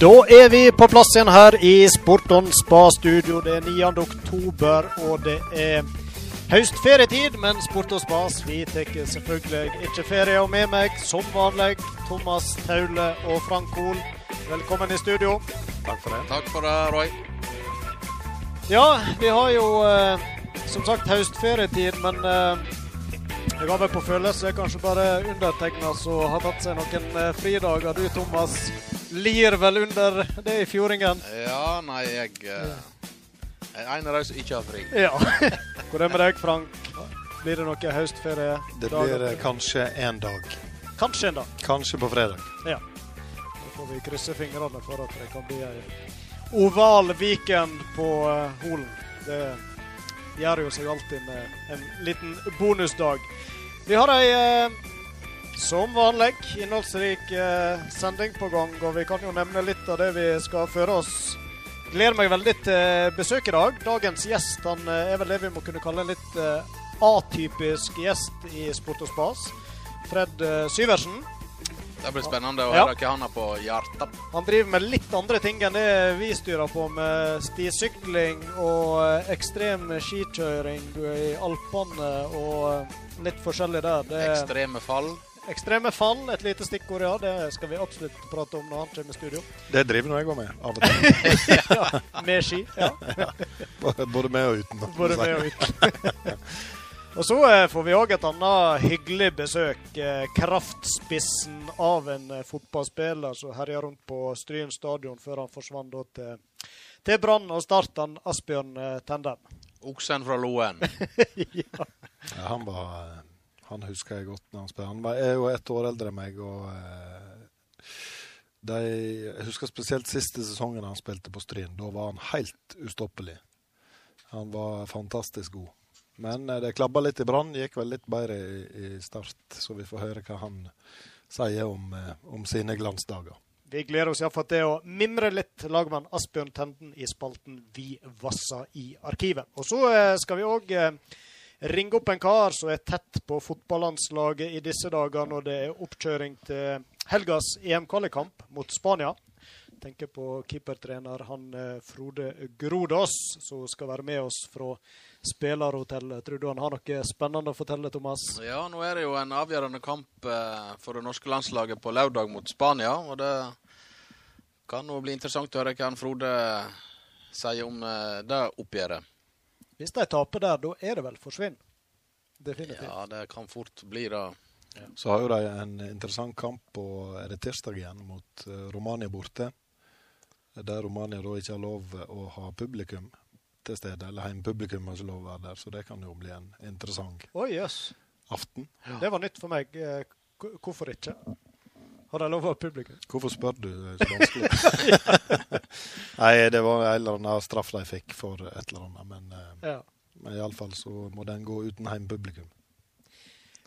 Da er vi på plass igjen her i Sporton spa-studio. Det er 9. oktober, og det er høstferietid. Men Sport og Spas vi tar selvfølgelig ikke ferie. Og med meg, som vanlig, Thomas Taule og Frank Hoel. Velkommen i studio. Takk for det. Takk for det, Roy. Ja, vi har jo eh, som sagt høstferietid, men eh, jeg har vel på følelse kanskje bare undertegna som har tatt seg noen eh, fridager. Du Thomas lir vel under det i fjordingen? Ja, nei, jeg Jeg er en av de som ikke har fri. Ja. Hvor er det med deg, Frank? Blir det noe høstferie? Det blir eh, kanskje en dag. Kanskje en dag. Kanskje på fredag. Ja. Da får vi krysse fingrene for at det kan bli ei oval weekend på Holen. Det gjør jo seg alltid med en liten bonusdag. Vi har ei eh, som vanlig innholdsrik eh, sending på gang, og vi kan jo nevne litt av det vi skal føre oss. Gleder meg veldig til besøk i dag. Dagens gjest han eh, er vel det vi må kunne kalle en litt eh, atypisk gjest i Sport og Spas. Fred eh, Syversen. Det blir spennende å Ja. høre hva han har på hjertet. Han driver med litt andre ting enn det vi styrer på, med stisykling og eh, ekstrem skikjøring i Alpene og litt forskjellig der. Det Ekstreme fall. ekstreme fall, et lite stikkord, ja. Det skal vi absolutt prate om når han kommer i studio. Det driver nå jeg òg med, av og til. Med ski. ja. Både med og uten. Både med og uten. Og så eh, får vi òg et annet hyggelig besøk. Eh, kraftspissen av en eh, fotballspiller som herja rundt på Stryn stadion før han forsvant da til, til Brann og starten Asbjørn Tenden. Oksen fra Loen. Ja, han var Han husker jeg godt når han spilte. Han var, er jo ett år eldre enn meg, og eh, de, Jeg husker spesielt siste sesongen han spilte på Stryn. Da var han helt ustoppelig. Han var fantastisk god. Men eh, det klabba litt i Brann. Gikk vel litt bedre i, i start, så vi får høre hva han sier om, eh, om sine glansdager. Vi gleder oss iallfall til å mimre litt lagmann Asbjørn Tenden i spalten Vi vassa i arkivet. Og så eh, skal vi òg ringe opp en kar som er tett på fotballandslaget i disse dager når det er oppkjøring til helgas EM-kvalikkamp mot Spania. Tenker på keepertrener han Frode Grodås, som skal være med oss fra spillerhotellet. Tror du han har noe spennende å fortelle, Thomas? Ja, nå er det jo en avgjørende kamp eh, for det norske landslaget på lørdag mot Spania. Og det kan nå bli interessant å høre hva han Frode sier om eh, det oppgjøret. Hvis de taper der, da er det vel forsvinn? Definitivt. Ja, det kan fort bli det. Så har jo de en interessant kamp på er det tirsdag igjen mot eh, Romania borte. Der Romania da ikke har lov å ha publikum til stede, eller hjemmepublikum som lov å være der. Så det kan jo bli en interessant oh, yes. aften. Det var nytt for meg. Eh, Hvorfor ikke? Har de lov ha publikum? Hvorfor spør du? Er så vanskelig. Nei, det var en eller annen straff de fikk for et eller annet. Men, eh, Ja. men iallfall så må den gå uten hjemmepublikum.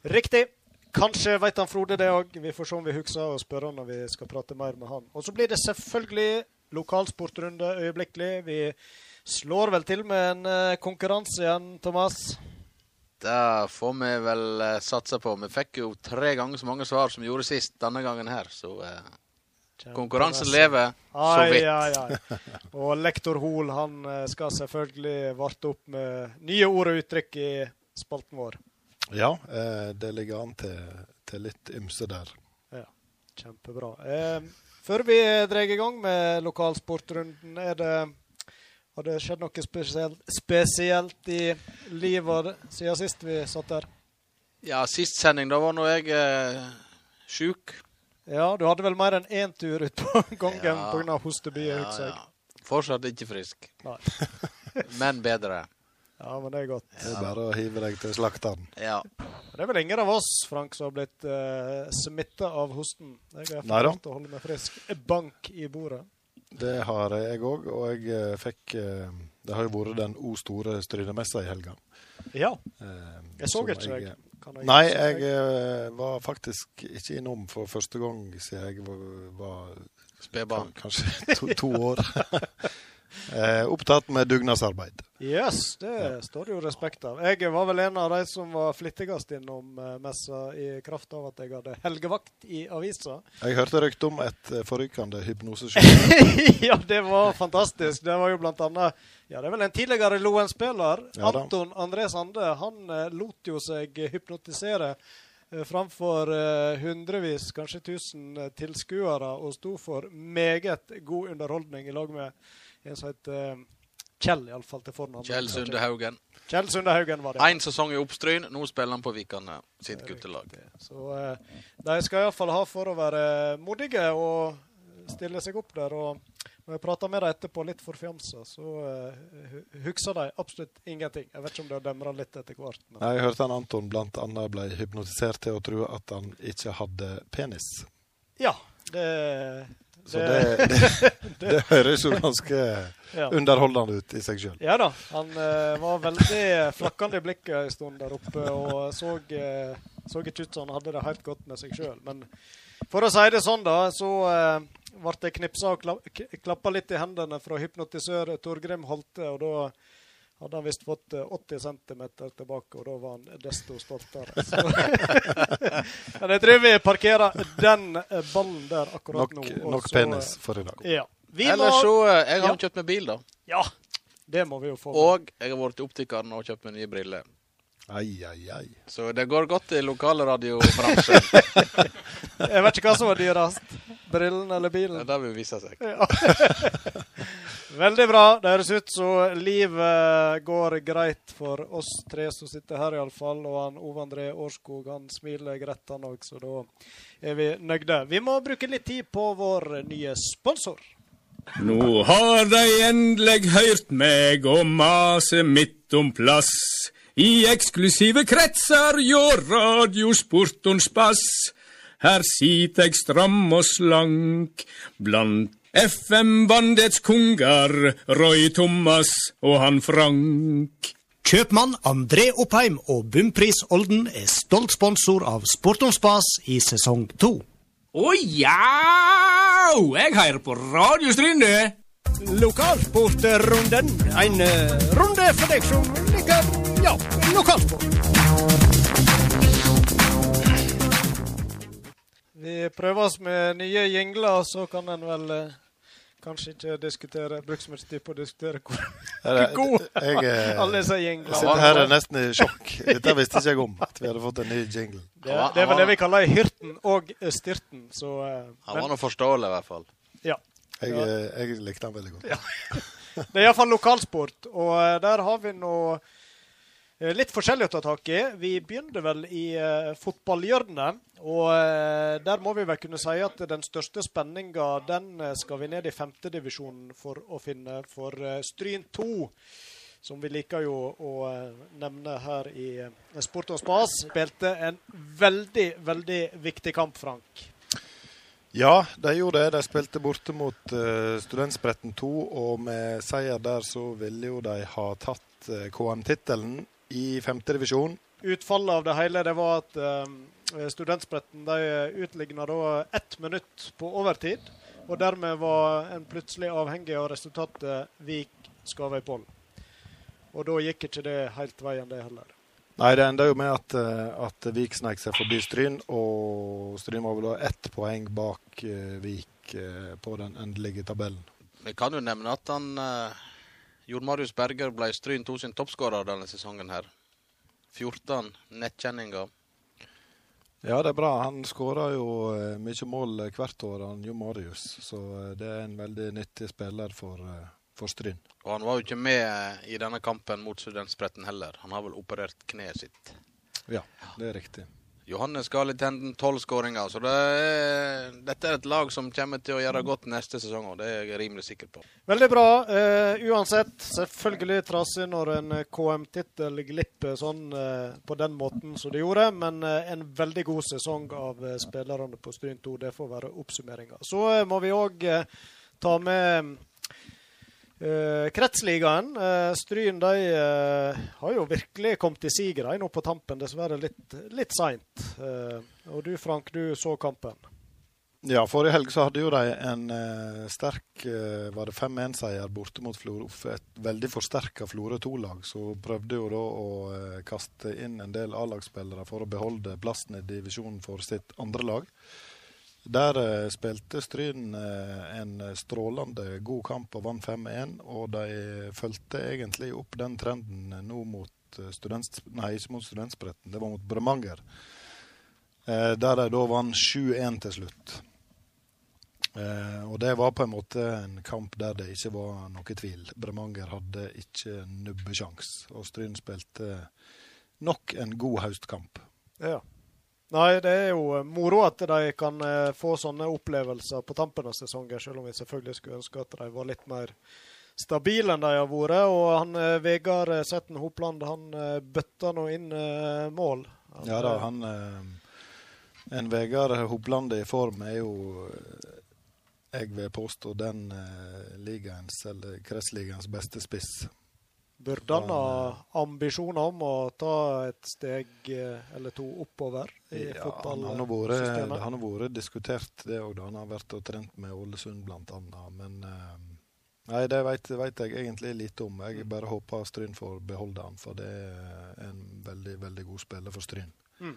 Riktig. Kanskje vet han Frode det òg. Vi får se om vi husker å spørre han når vi skal prate mer med han. Og så blir det selvfølgelig lokalsportrunde øyeblikkelig. Vi slår vel til med en eh, konkurranse igjen, Thomas. Det får vi vel eh, satse på. Vi fikk jo tre ganger så mange svar som vi gjorde sist denne gangen her, så eh, konkurransen lever så vidt. ai, ai. ai. Og lektor Hoel han eh, skal selvfølgelig varte opp med nye ord og uttrykk i spalten vår. Ja, eh, det ligger an til, til litt ymse der. Ja, Kjempebra. Eh, før vi drar i gang med lokalsportrunden, er det har det skjedd noe spesielt, spesielt i livet siden sist vi satt der? Ja, sist sending, da var nå jeg eh, sjuk. Ja, du hadde vel mer enn én tur ut på gangen Ja. pga. hostebiet Ja, ut seg. ja. Fortsatt ikke frisk, Nei. men bedre. Ja, men det er godt. Det er bare å hive deg til slakteren. Ja. Det er vel ingen av oss Frank, som har blitt eh, smitta av hosten. Jeg har fått å holde meg frisk. Bank i bordet. Det har jeg òg, og jeg eh, fikk eh, Det har jo vært den O store Strynemessa i helga. Ja. eh, Jeg så ikke jeg, jeg Nei, jeg var faktisk ikke innom for første gang siden jeg var, var Spedbarn. kanskje to, to år. Eh, opptatt med dugnadsarbeid. Yes, det står det jo respekt av. Jeg var vel en av de som var flittigst innom eh, messa i kraft av at jeg hadde helgevakt i avisa. Jeg hørte rykte om et eh, forrykende hypnoseshow. ja, det var fantastisk. Det var jo blant annet Ja, det er vel en tidligere Loen-spiller. Ja. Anton André Sande. Han eh, lot jo seg hypnotisere framfor hundrevis, kanskje tusen tilskuere, og sto for meget god underholdning i lag med en som het eh, Kjell, iallfall til fornavn. Kjell Sundehaugen. Kjell Sundehaugen var det. Én sesong i Oppstryn, nå spiller han på Vikane sitt guttelag. Så eh, de skal iallfall ha for å være modige og stille seg opp der. og når jeg prater med dem etterpå, litt forfjamsa, så uh, husker de absolutt ingenting. Jeg vet ikke om det har demra litt etter hvert. Men... Jeg hørte han Anton annet ble hypnotisert til å tro at han ikke hadde penis. Ja, det, Så det, det, det høres jo ganske ja. underholdende ut i seg sjøl. ja da. Han uh, var veldig flakkende i blikket en stund der oppe og så, eh, så ikke ut som han hadde det helt godt med seg sjøl. Men for å si det sånn, da, så uh, ble jeg knipsa og kla klappa litt i hendene fra hypnotisør Torgrim Holte, og da hadde han visst fått eh, 80 cm tilbake, og da var han desto stoltere. Så. Men jeg tror vi parkerer den eh, ballen der akkurat Nok, nå. nok så, penis for i dag. eh, Ja. Vi Ellers så eh, Jeg har Ja. kjøpt meg bil, da. ja, det må vi jo få. Og jeg har vært til optikeren og kjøpt meg nye briller. Ai, ai, ai. Så det går godt i lokalradiobransjen. Jeg vet ikke hva som var dyrest. Brillen eller bilen. Det vil vise seg. Ja. Veldig bra. Det høres ut som livet går greit for oss tre som sitter her, iallfall. Og han Ove André Årskog han smiler greit, han òg, så da er vi nøyde. Vi må bruke litt tid på vår nye sponsor. Nå har de endelig hørt meg og mase midt om plass. I eksklusive kretser hjå radiosporton spass. Her sitter jeg stram og slank blant FM-bandets kongar, Roy Thomas og han Frank. Kjøpmann André Oppheim og Bumpris Olden er stolt sponsor av Sport om spas i sesong to. Å ja! Jeg hører på Radio Strynde. Lokalsportrunden. En eh, runde for deg som liker ja, lokalsport. Vi prøver oss med nye gjengler, så kan en vel eh, kanskje ikke diskutere bruke så mye tid på å diskutere hvor det- god eh, alle disse jeg sitter her er nesten i sjokk. Dette visste ikke jeg om, at vi hadde fått en ny jingle. Det, det er vel det vi kaller hyrten og styrten. Så, eh, Han var nå forståelig, i hvert fall. ja. Jeg, Ja. eh, jeg likte den veldig godt. Det er iallfall lokalsport, og eh, der har vi nå eh, litt forskjellig å ta tak i. Vi begynner vel i uh, fotballhjørnet, og uh, der må vi vel kunne si at den største spenninga den skal vi ned i femtedivisjonen for å finne. For uh, Stryn 2, som vi liker jo å nevne her i Sport og Spas, spilte en veldig, veldig viktig kamp, Frank. Ja, de gjorde det. De spilte borte mot uh, Studentspretten 2, og med seier der så ville jo de ha tatt uh, KM-tittelen i femtedivisjon. Utfallet av det hele det var at uh, Studentspretten de utligna da ett minutt på overtid. Og dermed var en plutselig avhengig av resultatet Vik-Skavøy-Poll. Og da gikk ikke det helt veien, det heller. Nei, det enda jo med at, uh, at Vik snek seg forbi Stryn, og Stryn var vel da ett poeng bak uh, Vik uh, på den endelige tabellen. Vi kan jo nevne at han eh, Jon Marius Berger ble Stryn 2 sin toppskårer denne sesongen her. 14 nettkjenninger. Ja, det er bra. Han skårer jo mye mål hvert år, han Jon Marius. Så det er en veldig nyttig spiller for, for Stryn. Og han var jo ikke med eh, i denne kampen mot Studentspretten heller. Han har vel operert kneet sitt. Ja, det er riktig. Johannes Gali Tenden, tolv skåringer. Så det er, dette er et lag som kommer til å gjøre godt neste sesong, og det er jeg rimelig sikker på. Veldig bra. Eh, uansett, selvfølgelig trasig når en KM-tittel glipper sånn eh, på den måten som det gjorde, men eh, en veldig god sesong av eh, spillerne på Stryn 2. Det får være oppsummeringa. Så eh, må vi òg ta med eh, Kretsligaen. uh, Stryn de uh, har jo virkelig kommet i de nå på tampen, dessverre litt, litt seint. Og du Frank, du så kampen. Ja, forrige helg så hadde jo de en sterk var det 5-1-seier borte mot Florø. Et veldig forsterka Florø 2-lag. Så prøvde jo da å kaste inn en del A-lagsspillere for å beholde plassen i divisjonen for sitt andre lag. Der eh, spilte Stryn eh, en strålende god kamp og vant 5-1. Og de fulgte egentlig opp den trenden eh, nå mot eh, student... Nei, mot Studentspretten, det var mot Bremanger. Eh, der de da vant 7-1 til slutt. Eh, og det var på en måte en kamp der det ikke var noe tvil. Bremanger hadde ikke nubbesjans, og Stryn spilte nok en god høstkamp. Ja. Nei, det er jo eh, moro at de kan eh, få sånne opplevelser på tampen av sesongen, selv om vi selvfølgelig skulle ønske at de var litt mer stabile enn de har vært. Og han eh, Vegard Setten Hopland, han bøtta nå inn mål. Han, Ja da, han En Vegard Hopland i form er jo jeg vil påstå den ligaens, eller kretsligaens beste spiss. Burde han ha ambisjoner om å ta et steg eh, eller to oppover i Ja, fotballsystemet? han har vært diskutert, det òg. Han har vært og trent med Ålesund bl.a. Men eh, nei, det vet, vet jeg egentlig lite om. Jeg bare håper Stryn får beholde han, for det er en veldig, veldig god spiller for Stryn. Mm.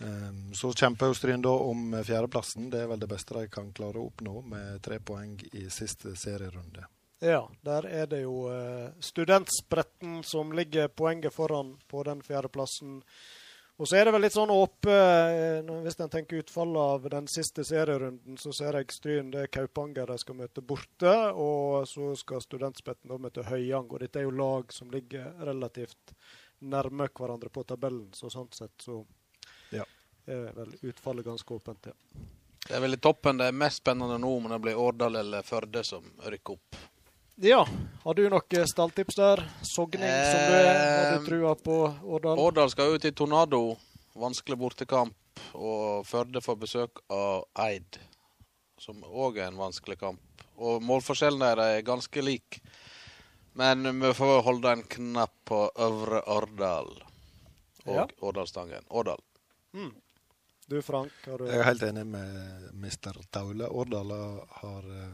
Um, så kjemper Stryn da om fjerdeplassen. Det er vel det beste de kan klare å oppnå, med tre poeng i siste serierunde. Ja, der er det jo eh, Studentspretten som ligger poenget foran på den fjerdeplassen. Og så er det vel litt sånn åpe eh, Hvis en tenker utfallet av den siste serierunden, så ser jeg Stryn det er Kaupanger de skal møte borte. Og så skal Studentspretten da møte Høyang. Og dette er jo lag som ligger relativt nærme hverandre på tabellen, så sånn sett så Ja. er vel utfallet ganske åpent, ja. Det er vel i toppen det er mest spennende nå, om det blir Årdal eller Førde som rykker opp. Ja, har du noen stalltips der? Sogning som du er? Har du trua på Årdal? Årdal skal ut i Tornado. Vanskelig bortekamp. Og Førde får besøk av Eid, som òg er en vanskelig kamp. Og målforskjellen der er ganske lik. Men vi får holde en knapp på Øvre Årdal og Ja. Årdalstangen. Årdal. Du Frank, har du Jeg er helt enig med Mr. Taule. Årdal har, uh,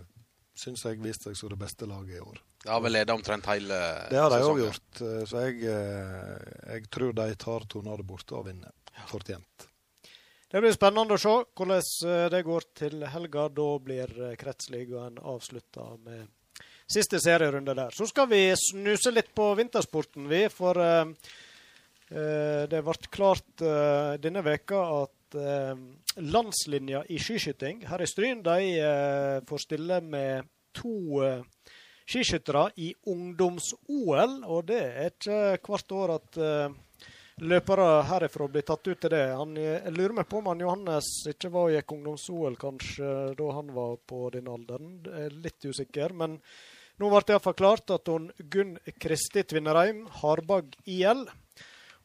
syns jeg, viste seg som det beste laget i år. De har vel leda omtrent hele sesongen? Det har de òg gjort, eh, så jeg, eh, jeg tror de tar Tornado borte og vinner. Fortjent. Det blir spennende å se hvordan eh, det går til helga. Da blir kretsligaen avslutta med siste serierunde der. Så skal vi snuse litt på vintersporten, vi. For eh, eh, det ble klart eh, denne veka at eh, landslinja i skiskyting her i Stryn de eh, får stille med to eh, skiskyttere i ungdoms-OL. Og det er ikke hvert år at eh, løpere herifra blir tatt ut til det. Han, jeg lurer meg på om han Johannes ikke var og gikk ungdoms-OL kanskje da han var på din alderen. Jeg er litt usikker. Men nå ble det iallfall klart at hun Gunn Kristi Tvinnereim, Harbag IL,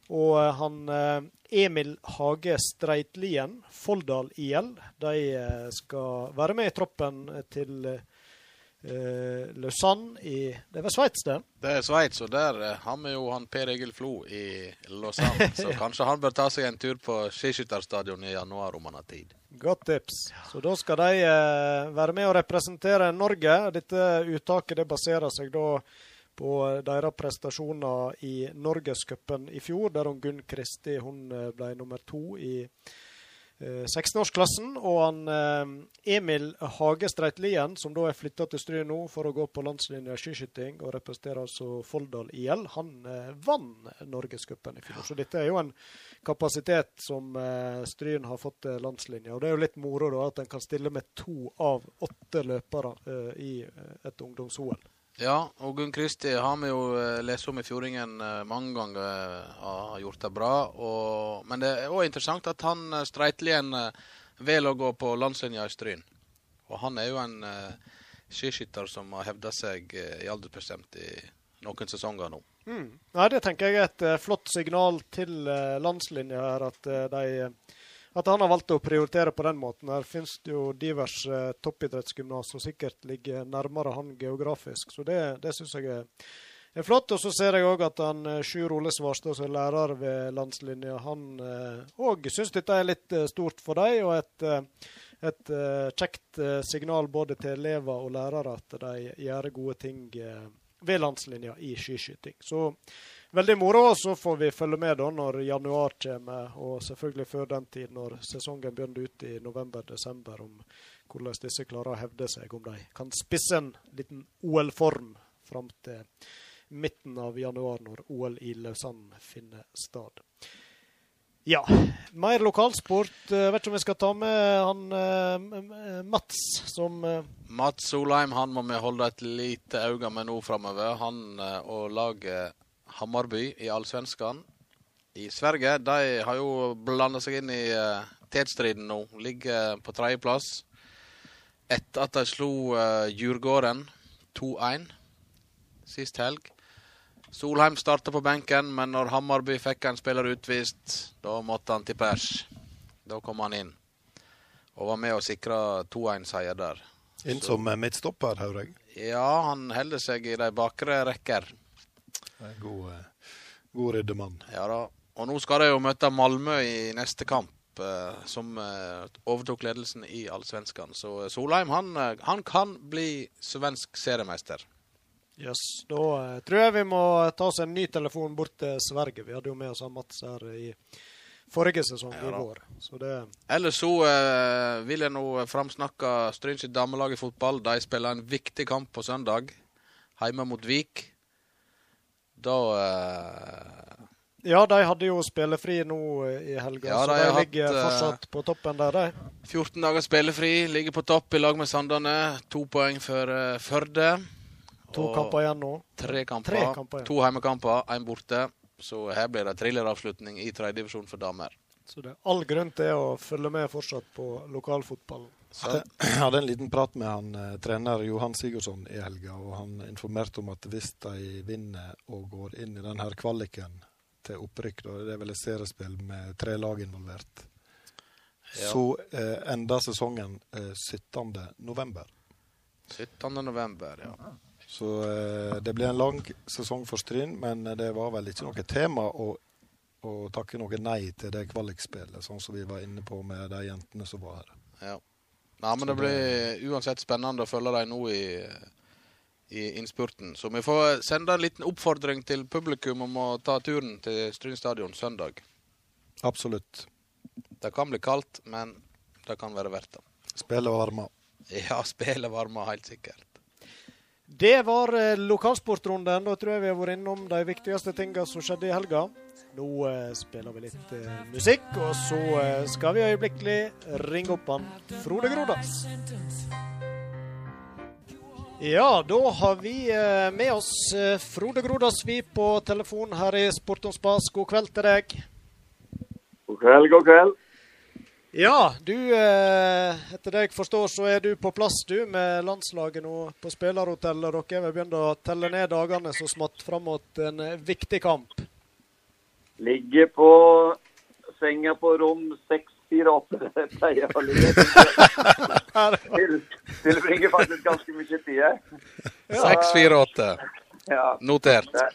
og eh, han eh, Emil Hage Streitlien, Folldal IL, de eh, skal være med i troppen til eh, Lausanne i Det vel Sveits, det? Det er Sveits, og der eh, har vi jo han Per Egil Flo i Lausanne. Så kanskje han bør ta seg en tur på skiskytterstadion i januar om han har tid. Godt tips. Så da skal de eh, være med og representere Norge. Dette uttaket det baserer seg da på deres prestasjoner i Norgescupen i fjor, der hun Gunn Kristi hun eh, ble nummer to i eh, 16-årsklassen. Og han eh, Emil Hagestreit Lien, som da er flytta til Stryn nå for å gå på landslinja skiskyting og representerer altså Folldal IL, han eh, vant Norgescupen i fjor. Så dette er jo en kapasitet som eh, Stryn har fått til landslinja. Og det er jo litt moro da at en kan stille med to av åtte løpere eh, i eh, et ungdoms-OL. Ja, og Gunn Kristi har vi jo eh, lest om i Fjordingen eh, mange ganger. eh, Har gjort det bra. Og, men det er òg interessant at han Streitlien velger å gå på landslinja i Stryn. Og han er jo en uh, skiskytter som har hevda seg uh, i aldersbestemt i noen sesonger nå. Mm. Nei, Det tenker jeg er et uh, flott signal til landslinja her, at, de, at han har valgt å prioritere på den måten. Her finnes det jo diverse uh, toppidrettsgymnas som sikkert ligger nærmere han geografisk, så det, det syns jeg er, er flott. Og så ser jeg òg at han eh, Sjur Ole Svarstad, som er lærer ved landslinja, han òg syns dette er litt eh, stort for dem, og et, eh, et kjekt signal både til elever og lærere at de gjør gode ting ved landslinja i skiskyting. Så veldig moro. Så får vi følge med da når januar kommer, og selvfølgelig før den tid når sesongen begynner ut i november-desember, om hvordan disse klarer å hevde seg, om de kan spisse en liten OL-form fram til midten av januar, når OL i Lausanne finner sted. Ja. Mer lokalsport. Jeg eh, vet ikke om vi skal ta med han uh, Mats som uh... Mats Solheim han må vi holde et lite øye med nå framover. Han og laget Hammarby i Allsvenskan i Sverige de har jo blanda seg inn i uh, tetstriden nå. Ligger på tredjeplass etter at de slo uh, Djurgården 2-1 sist helg. Solheim starta på benken, men når Hammarby fikk en spiller utvist, da måtte han til pers. Da kom han inn. Og var med å sikre 2-1-seier der. Inn som midtstopper, hører jeg? Ja, han holder seg i de bakre rekker. God, eh, god ryddemann. Ja da. Og nå skal de jo møte Malmö i neste kamp, eh, som eh, overtok ledelsen i Allsvenskan. Så Solheim han, han kan bli svensk seriemester. Yes, Da tror jeg vi må ta oss en ny telefon bort til Sverige. Vi hadde jo med oss Mats her i forrige sesong ja, i vår. Så det... Ellers så eh, vil jeg nå framsnakke Stryn sitt damelag i fotball. De spiller en viktig kamp på søndag, hjemme mot Vik. Da uh... Ja, de hadde jo spillefri nå i helga, ja, så de, de ligger hatt, fortsatt på toppen der, de. 14 dager spillefri, ligger på topp i lag med Sandane. To poeng for Førde. To kamper igjen nå. Tre kamper. Tre kamper to heimekamper, én borte. Så her blir det thrilleravslutning i tredjedivisjon for damer. Så det er all grunn til å følge med fortsatt på lokalfotballen. Jeg hadde en liten prat med han eh, trener Johan Sigurdsson i helga, og han informerte om at hvis de vinner og går inn i denne kvaliken til opprykk, da, det er vel et seriespill med tre lag involvert, ja. så eh, ender sesongen eh, 17. november. 17. november, ja. Så eh, det blir en lang sesong for Stryn, men det var vel ikke noe tema å, å takke noe nei til det kvalikspillet, sånn som vi var inne på med de jentene som var her. Ja. Nei, men det blir uansett spennende å følge dem nå i, i innspurten. Så vi får sende en liten oppfordring til publikum om å ta turen til Stryn stadion søndag. Absolutt. Det kan bli kaldt, men det kan være verdt det. Spille varme. Ja, spille varme, helt sikkert. Det var eh, lokalsportrunden. Da tror jeg vi har vært innom de viktigste tingene som skjedde i helga. Nå eh, spiller vi litt eh, musikk, og så eh, skal vi øyeblikkelig ringe opp han Frode Grodas. Ja, da har vi med oss Frode Grodas vi på telefon her i Sport om spas. God kveld til deg. God kveld, god kveld. Ja, du, etter det jeg forstår, så er du på plass du med landslaget nå på spillerhotellet. Dere vil begynne å telle ned dagene så smått fram mot en viktig kamp. Ligger på senga på rom 648. Det pleier å ligge. Tilbringer faktisk ganske mye tid her. 648. Ja. Notert. Det,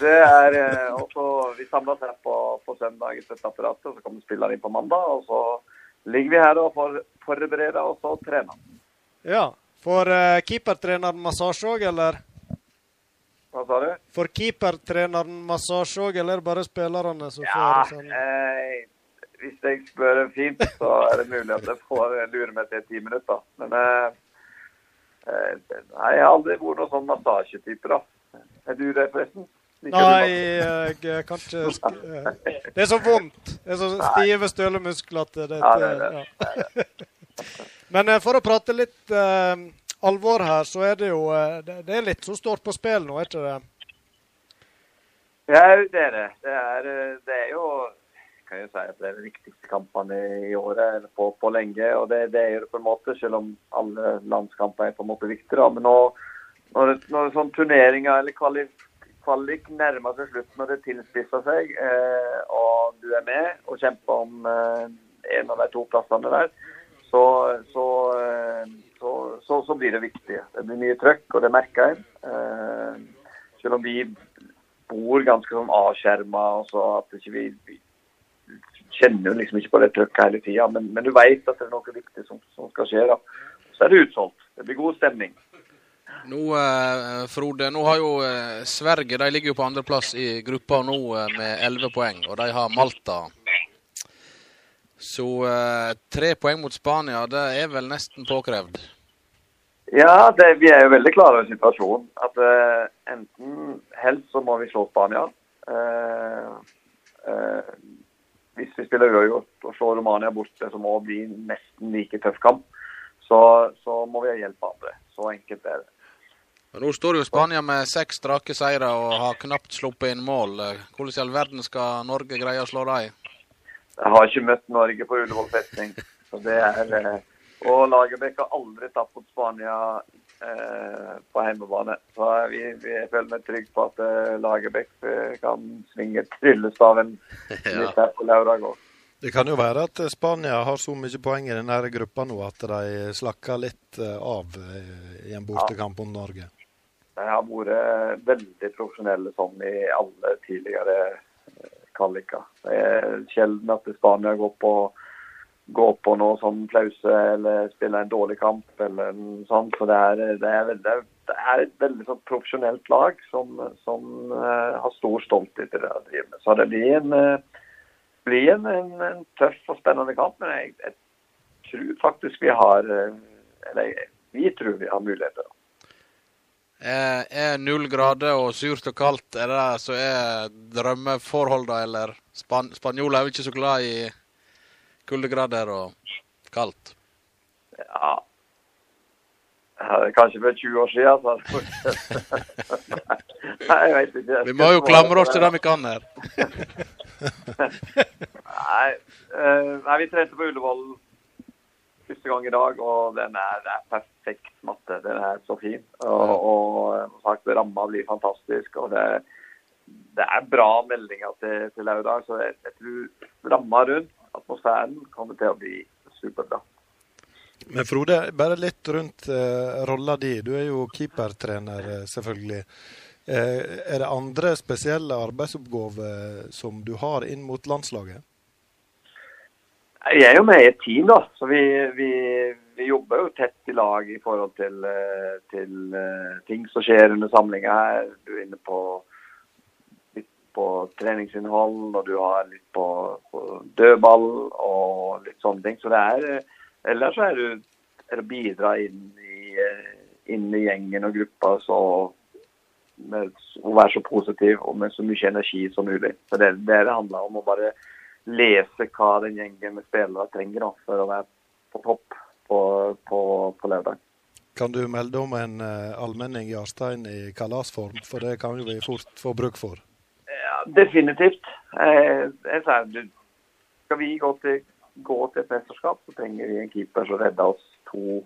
det er eh, også, Vi samles her på, på søndag i støtteapparatet, og så kommer spillerne inn på mandag. og så ligger vi her og for, forbereder og så trener. Ja. Får uh, keepertreneren massasje òg, eller? Hva sa du? Får keepertreneren massasje òg, eller bare spillerne som ja, får sånn? Eh, hvis jeg spør fint, så er det mulig at jeg får lure meg til ti minutter. Men eh, eh, nei, jeg har aldri vært noen sånn massasjetype, da. Er du det, forresten? Nei, jeg kan ikke Det er så vondt. Det er så stive stølemuskler at det, ja, det, ja. Men eh, for å prate litt alvor her, så er det jo uh, det, er litt som står på spill nå, er ikke det? Ja, det er det. Det er, det er jo kan jeg si at det er de viktigste kampene i året på, på lenge. og det, det, er det på en måte, Selv om alle landskamper er på en måte viktige. Men nå, når, når sånn turneringer eller kvalif kvalik nærmer seg slutten og det tilspisser seg, eh, og du er med og kjemper om eh, en av de to plassene der, så, så, eh, så, så, blir det viktig. Det blir mye trøkk, og det merker jeg. Eh, selv om vi bor ganske sånn avskjerma, så at ikke vi, vi kjenner jo liksom ikke på det trøkket hele tida, men, men, du vet at det er noe viktig som, som skal skje. da. Så er det utsolgt. Det blir god stemning. Nå, eh, Frode, nå har jo eh, Sverige de ligger jo på andreplass i gruppa nå eh, med elleve poeng, og de har Malta. Så eh, tre poeng mot Spania, det er vel nesten påkrevd? Ja, det, vi er jo veldig klare over situasjonen. At eh, enten helst så må vi slå Spania. Eh, eh, hvis vi spiller uavgjort og slår Romania borte, som må bli nesten like tøff kamp, så, så må vi ha hjelp av andre. Så enkelt er det. Nå står jo Spania med seks strake seire og har knapt sluppet inn mål. Hvordan i all verden skal Norge greie å slå dem? Jeg har ikke møtt Norge på Ullevål festning. Så det er, eh, og Lagerbäck har aldri tapt mot Spania eh, på hjemmebane. Så vi, vi føler meg trygge på at eh, Lagerbäck eh, kan svinge tryllestaven litt her på lørdag òg. Det kan jo være at Spania har så mye poeng i denne gruppa nå at de slakker litt eh, av eh, i en bortekamp mot Norge. De har vært veldig profesjonelle sånn i alle tidligere eh, kvaliker. Det er sjelden at Spania går på, går på noe sånn flause eller spiller en dårlig kamp eller noe sånt. Så det er, det er, veldig, det er et veldig sånn profesjonelt lag som, som uh, har stor stolthet i det de driver med. Så det blir en, uh, blir en, en, en, tøff og spennende kamp. Men jeg, jeg tror faktisk vi har uh, Eller vi tror vi har muligheter. Er, er null grader og surt og kaldt er det som er drømmeforholdene, eller? Span Spanjoler er jo ikke så glad i kuldegrader og kaldt. Ja Kanskje for 20 år siden, så Nei, jeg vet ikke. Vi må jo klamre oss til det vi kan her. nei, uh, nei, vi trente på Ullevål første gang i dag, og den er, er perfekt matte. Den er så fin. Og, og sagt, ramma blir fantastisk. og det, det er bra meldinger til, til lørdag, så jeg, jeg tror ramma rundt, atmosfæren, kommer til å bli superbra. Men Frode, bare litt rundt uh, rolla di. Du er jo keepertrener, uh, selvfølgelig. Uh, er det andre spesielle arbeidsoppgaver som du har inn mot landslaget? Jeg er jo med i et team, da. Så vi, vi, vi jobber jo tett i lag i forhold til, til ting som skjer under samlinga her. Du er inne på litt på treningsinnhold, og du har litt på, på dødball og litt sånne ting. Så det er Ellers er det, er å bidra inn i, inn i, gjengen og gruppa så, med, å være så positiv og med så mye energi som mulig. Så Det det, det handler om å bare lese hva den gjengen med spillere trenger da, for å være på topp på, på, på lørdag. Kan du melde om en uh, allmenning Jarstein i kalasform, for det kan vi fort få bruk for? Ja, definitivt. Eh, jeg sier, skal vi gå til gå til et mesterskap, så trenger vi en keeper som redder oss to,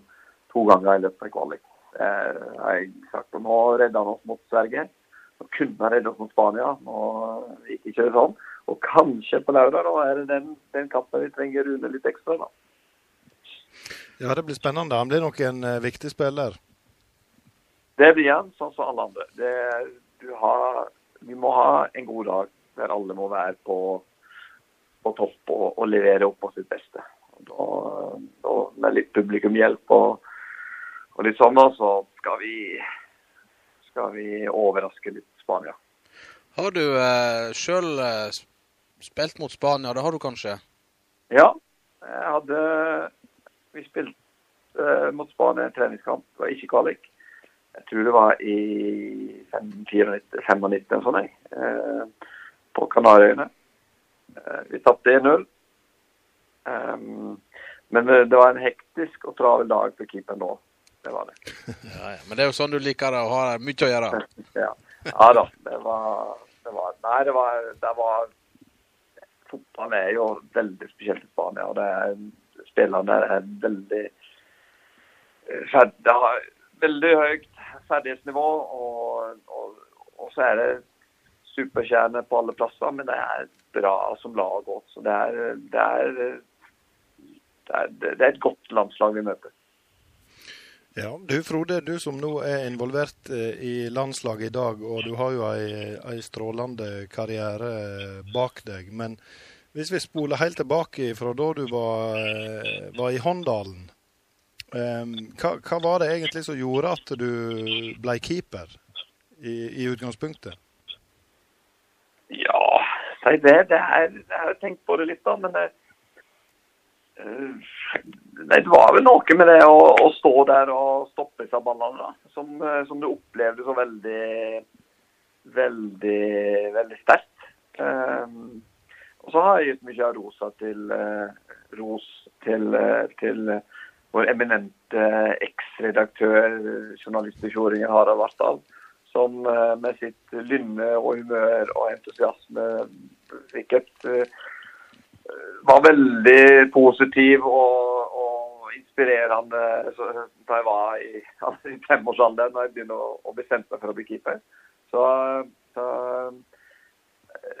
to ganger i løpet av kvalik. Eh, jeg sagt, og Nå redda han oss mot Sverige. Nå kunne han redde oss mot Spania. Nå gikk ikke det sånn. Og kanskje på lørdag da er det den, den kampen vi trenger Rune litt ekstra. da. Ja, Det blir spennende. Han blir nok en uh, viktig spiller. Det blir han, sånn som alle andre. Det, har, vi må ha en god dag der alle må være på på topp og, og levere opp på sitt beste. Da, da, med litt publikumhjelp og, og litt sånn, så skal vi, skal vi overraske litt Spania. Har du eh, sjøl eh, spilt mot Spania? Det har du kanskje? Ja. Jeg hadde Vi spilte eh, mot Spania en treningskamp, det var ikke kvalik. Jeg tror det var i 95 sånn, eh, på Kanariøyene. Eh, vi tapte 1-0. Um, men eh, det var en hektisk og travel dag for keeperen nå. Det var det. Ja, ja. Men det er jo sånn du liker det, å ha mye å gjøre? ja. ja da. Det var, det var Nei, det var, det var Fotball er jo veldig spesielt i Spania. og det er, Spillerne er veldig eh, Det har veldig høyt ferdighetsnivå, og, og, og så er det superkjerne på alle plasser, men det er bra som lag òg. Så det er, det, er, det, er, det er, et godt landslag vi møter. Ja, Du Frode, du som nå er involvert eh, i landslaget i dag, og du har jo ei, ei strålende karriere bak deg. Men Hvis vi spoler helt tilbake fra da du var, eh, var i Håndalen. Hva, hva, var det egentlig som gjorde at du ble keeper i, i utgangspunktet? Ja, si det. Det er, jeg har tenkt på det litt, da. Men det, uh, det var vel noe med det å, å stå der og stoppe seg ballene, da. Som, som, du opplevde så veldig, veldig, veldig sterkt. Um, og så har jeg gitt mye av rosa til, uh, ros til, uh, til vår eminente eks-redaktør, journalist i Fjordingen, Harald Vartdal, som uh, med sitt lynne og humør og entusiasme fikk et var veldig positiv og, og inspirerende da jeg var i, altså i femårsalderen da jeg begynte å, å bestemme meg for å bli keeper. Så, så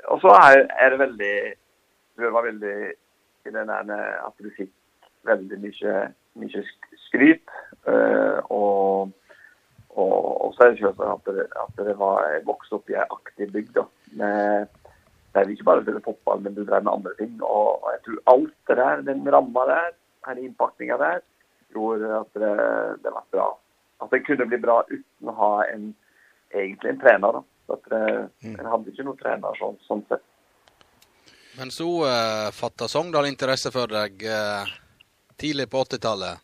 og så er, er, det veldig Du var veldig i den ene at du fikk veldig mye, mye skryt. Uh, og, og, og, så er det selvsagt at det, at det var jeg vokste opp i ei aktiv bygd. Med, der vi ikke bare drev fotball, men du drev med andre ting. Og, jeg tror alt det der, den ramma der, den innpakninga der, gjorde at det, det var bra. At det kunne bli bra uten å ha en, egentlig en trener. da. Så at det, mm. En hadde ikke noen trener sånn, sånn sett. Men så uh, fatta Sogndal interesse for deg uh, tidlig på 80-tallet?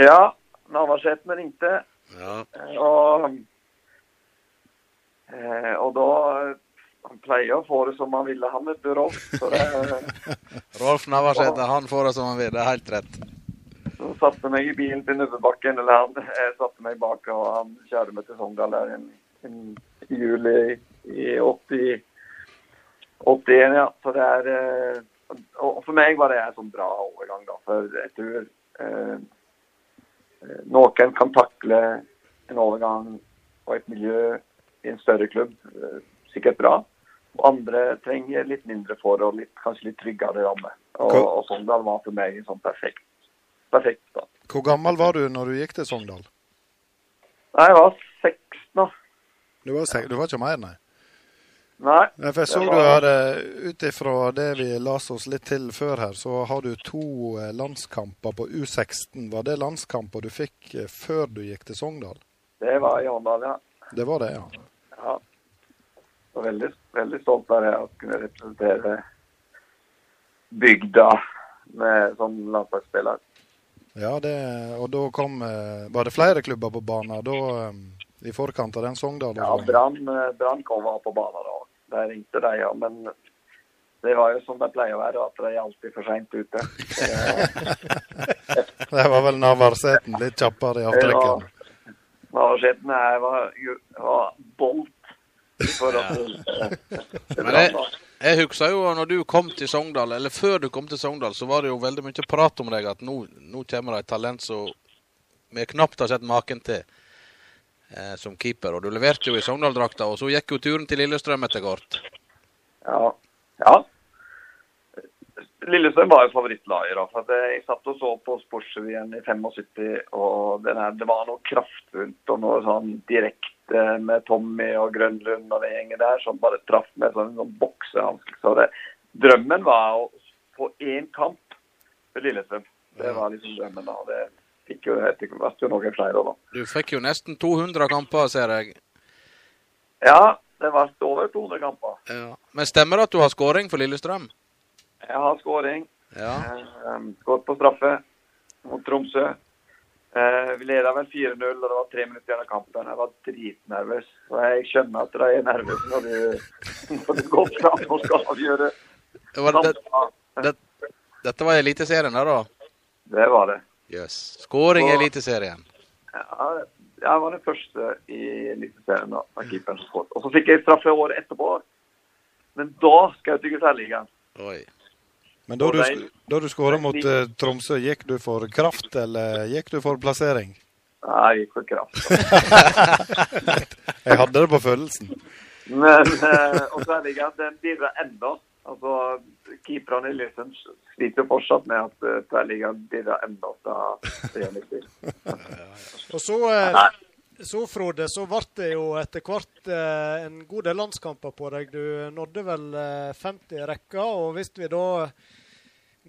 Ja. Navarsete ringte. Ja. Uh, og, og da Han pleier å få det som han ville, han, vet du, Rolf. Rolf Navarsete, han får det som han vil. Det er helt rett. Så satte meg i bilen til Nubbebakken, eller han jeg satte meg bak, og han kjørte meg til Sogndal der i juli i 80. 81, ja. Så det er eh, Og for meg var det en sånn bra overgang, da. For jeg tror eh, eh, noen kan takle en overgang og et miljø i en større klubb eh, sikkert bra. Og andre trenger litt mindre forhold, litt, kanskje litt tryggere ramme. Og, og Sogndal var for meg en sånn perfekt, perfekt da. Hvor gammel var du når du gikk til Sogndal? Nei, Jeg var 16 da. Du var, du var ikke mer, nei? Nei. For jeg så var... du hadde, ut ifra det vi las oss litt til før her, så har du to eh, landskamper på U16. Var det landskamper du fikk eh, før du gikk til Sogndal? Det var i Håndal, ja. Det var det, ja. Ja. Så veldig, veldig stolt av det å kunne representere bygda med, som landslagsspiller. Ja, det, og da kom eh, Var det flere klubber på banen da, i forkant av den Sogndal? Ja, Brann kom var på banen da. Der ringte de, ja. Men det var jo som det pleier å være, at de er alltid for seint ute. det var vel Navarseten litt kjappere i avtrekken? Ja, Navarseten var, var bolt forhold til, Men jeg, jeg husker jo når du kom til Sogndal, eller før du kom til Sogndal, så var det jo veldig mye prat om deg at nå, nå kommer det et talent som vi knapt har sett maken til eh, som keeper. Og du leverte jo i Sogndal-drakta, og så gikk jo turen til Lillestrøm etter hvert. Ja. ja. Lillestrøm var jo favorittlaget. for Jeg satt og så på Sportsrevyen i 75, og her, det var noe kraftfullt og noe sånn direkte med Tommy og Grønlund og det gjengen der som bare traff med sånn, sånn boksehanske. Så det, drømmen var å få én kamp for Lillestrøm. Det var liksom drømmen. da, det fikk jo etter hvert noen flere. da. Du fikk jo nesten 200 kamper, ser jeg. Ja, det ble over 200 kamper. Ja. Men stemmer det at du har skåring for Lillestrøm? Jeg har skåring. Ja. Eh, Skåret på straffe mot Tromsø. Eh, vi leda vel 4-0, og det var tre minutter igjen av kampen. Jeg var dritnervøs. Og jeg skjønner at de er nervøse når du, når du går fram og skal avgjøre. Det var det, det, dette var Eliteserien, da? Det var det. Yes. Skåring i Eliteserien. Ja, jeg var den første i Eliteserien da, av keeperen som skåret. Og så fikk jeg straffe året etterpå. Men da skjøt jeg Særligaen. Men da du, da du skåra mot uh, Tromsø, gikk du for kraft, eller gikk du for plassering? Nei, jeg gikk for kraft. jeg hadde det på følelsen. Men uh, og Særligaen, den dirrer enda. Altså, Keeperne i Lillestrøm sliter fortsatt med at uh, Tverrligaen bidrar enda til Og så, uh, så, Frode, så ble det jo etter hvert eh, en god del landskamper på deg. Du nådde vel eh, 50 i rekka. Og hvis vi da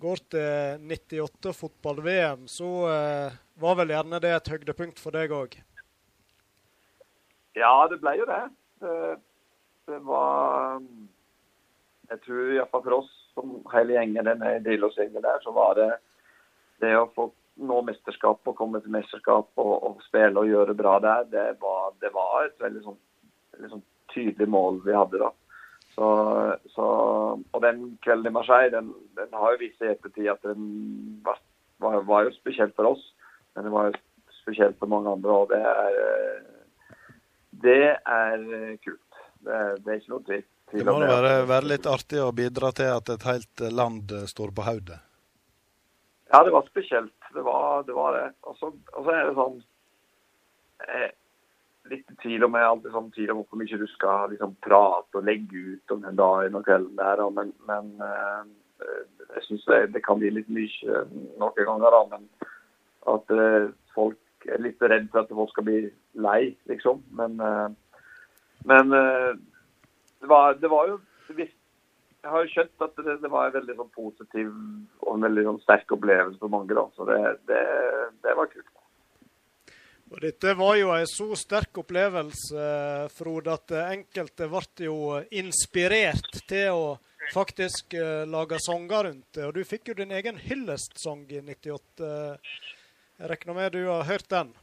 går til 98 fotball-VM, så eh, var vel gjerne det et høydepunkt for deg òg? Ja, det ble jo det. Det, det var Jeg tror iallfall for oss som hele gjengen, denne Drillos-gjengen der, så var det det å få nå mesterskap og komme til mesterskap og, og spille og gjøre bra der, det var, det var et veldig sånn, veldig sånn tydelig mål vi hadde da. Så, så, og den kvelden i Marseille den, den har jo vist seg i ettertid at den var, var, var, jo spesielt for oss. Men det var jo spesielt for mange andre, og det er, det er kult. Det, det er ikke noe tvil. Det må være, være litt artig å bidra til at et helt land står på hodet. Ja, det var spesielt. Det var det. Var det. Og, så, og, så, er det sånn eh, Litt tvil om jeg alltid sånn tvil om hvor mye du skal liksom, prate og legge ut om den dagen og kvelden der. Men, men eh, jeg syns det, det, kan bli litt mye noen ganger. Da, men at eh, folk er litt redd for at folk skal bli lei, liksom. Men, eh, men eh, det var, det var jo Jeg har jo skjønt at det, det var en veldig sånn positiv og en veldig sånn sterk opplevelse for mange. da, Så det, det, det var kult. Og Dette var jo en så sterk opplevelse, Frode, at enkelte ble jo inspirert til å faktisk uh, lage sanger rundt det. Og du fikk jo din egen hyllestsang i 98. Jeg regner med du har hørt den?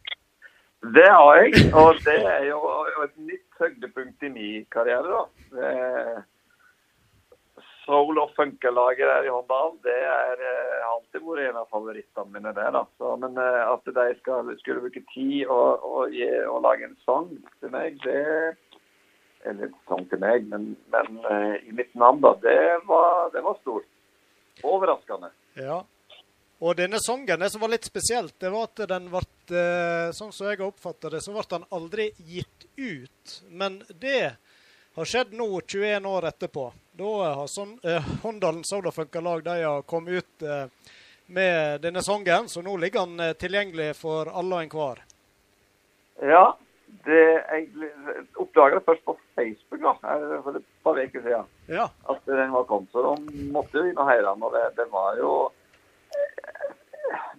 Det har jeg, og det er jo et nytt høydepunkt i min karriere. da. Det soul- og funkerlaget der i Håndal, det er eh, alltid vært en av favorittene mine. der. da. Så, men eh, at de skal, skulle bruke tid og, og, og, lage en sang til meg, det Eller sang til meg, men, men eh, i mitt navn, da. Det var, det var stort. Overraskende. Ja. Og denne sangen, det som var litt spesielt, det var at den ble, sånn som jeg oppfatta det, så ble den aldri gitt ut. Men det har skjedd nå 21 år etterpå. Da har sånn, eh, Håndalen Soul Funka Lag kommet ut eh, med denne sangen, så nå ligger den eh, tilgjengelig for alle og enhver. Ja, det, jeg oppdaga det først på Facebook da, for et par uker siden. Ja. At den var kommet. Så de måtte jo inn og høre den. Og det, det var jo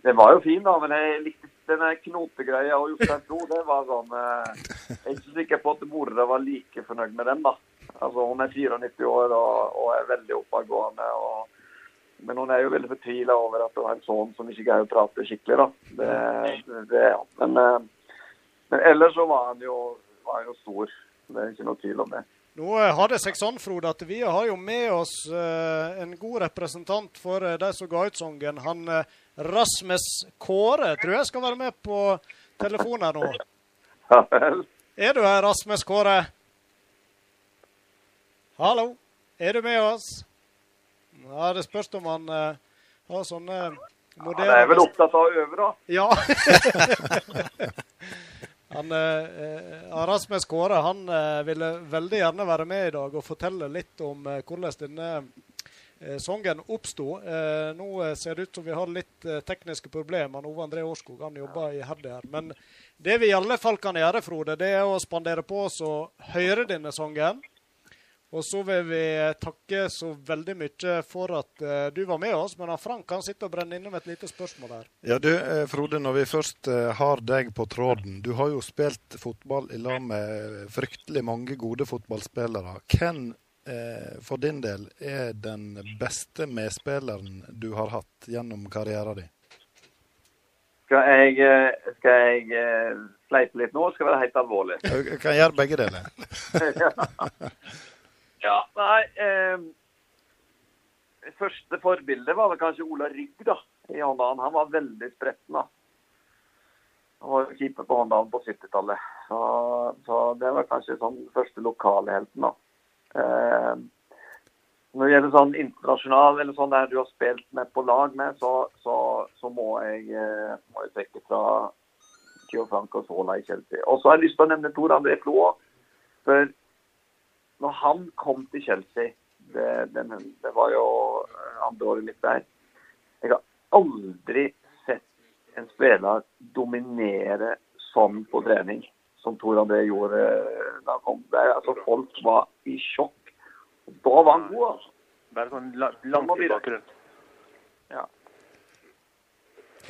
det var jo fin, da, men jeg likte denne knotegreia og Jostein Flo. Det var sånn eh, Jeg er ikke sikker på at mora var like fornøyd med den, da. Altså, Hun er 94 år og, og er veldig oppadgående. Og, men hun er jo veldig fortvila over at hun har en sønn som ikke greier å prate skikkelig. da. Det, det, ja. men, eh, men, ellers så var han, jo, var han jo stor. Det er ikke noe tvil om det. Nå eh, har det seg sånn, Frode, at vi har jo med oss uh, en god representant for uh, de som ga ut sangen. Han Rasmus Kåre tror jeg skal være med på telefonen her nå. Ja vel. Er du her, Rasmus Kåre? Hallo, er du med oss? Ja, Det spørs om han uh, har sånne moderne Han er vel opptatt av å øve, da? Ja. han, uh, Rasmus Kåre han uh, ville veldig gjerne være med i dag og fortelle litt om hvordan denne sangen oppsto. Eh, nå eh, ser det ut som vi har litt tekniske problemer. Ove André Årskog han jobber iherdig her. Men det vi i alle fall kan gjøre, Frode, det er å spandere på oss å høre denne sangen. Og så vil vi takke så veldig mye for at uh, du var med oss. Men Frank kan sitte og brenne innom et lite spørsmål her. Ja, du Frode, når vi først uh, har deg på tråden. Du har jo spilt fotball i lag med fryktelig mange gode fotballspillere. Hvem eh, for din del er den beste medspilleren du har hatt gjennom karrieren din? Skal jeg, eh, skal jeg eh, fleipe litt nå, skal være helt alvorlig? Du kan gjøre begge deler. ja. nei eh, Første forbilde var vel kanskje Ola Rygg da, i Håndalen. Han var veldig spretten. da. Han var keeper på Håndalen på 70-tallet. Så, så, det var kanskje sånn første lokalhelten. da. Eh, når det gjelder sånn internasjonal eller sånn der du har spilt med på lag med, så, så, så må, jeg, eh, må jeg trekke fra Gianfranco Sola i Chelsea. Og så har jeg lyst til å nevne Tor André Flo. For når han kom til Chelsea, det, det, det var jo andre året mitt der Jeg har aldri sett en spiller dominere sånn på trening som Tor André gjorde eh, da han kom. Det, er- altså, folk var i sjokk. Da var han god, altså. Bare sånn la- langt i bakgrunnen.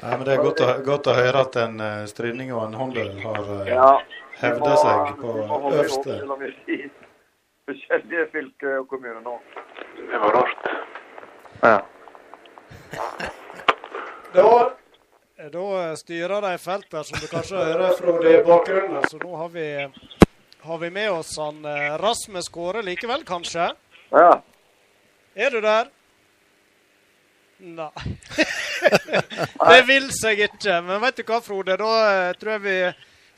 Nei, men Det er godt å, godt å høre at en uh, Stryning og en Håndøl har uh, Ja. hevda seg på øverste. er forskjellige fylker og kommuner nå. Det var rart. Ja. Da, da styrer de feltet, som du kanskje hører fra det i bakgrunnen. Så nå har vi, har vi med oss han eh, Rasmus Kåre likevel, kanskje? Ja. Er du der? Nei. det vil seg ikke. Men vet du hva, Frode? Da eh, tror jeg vi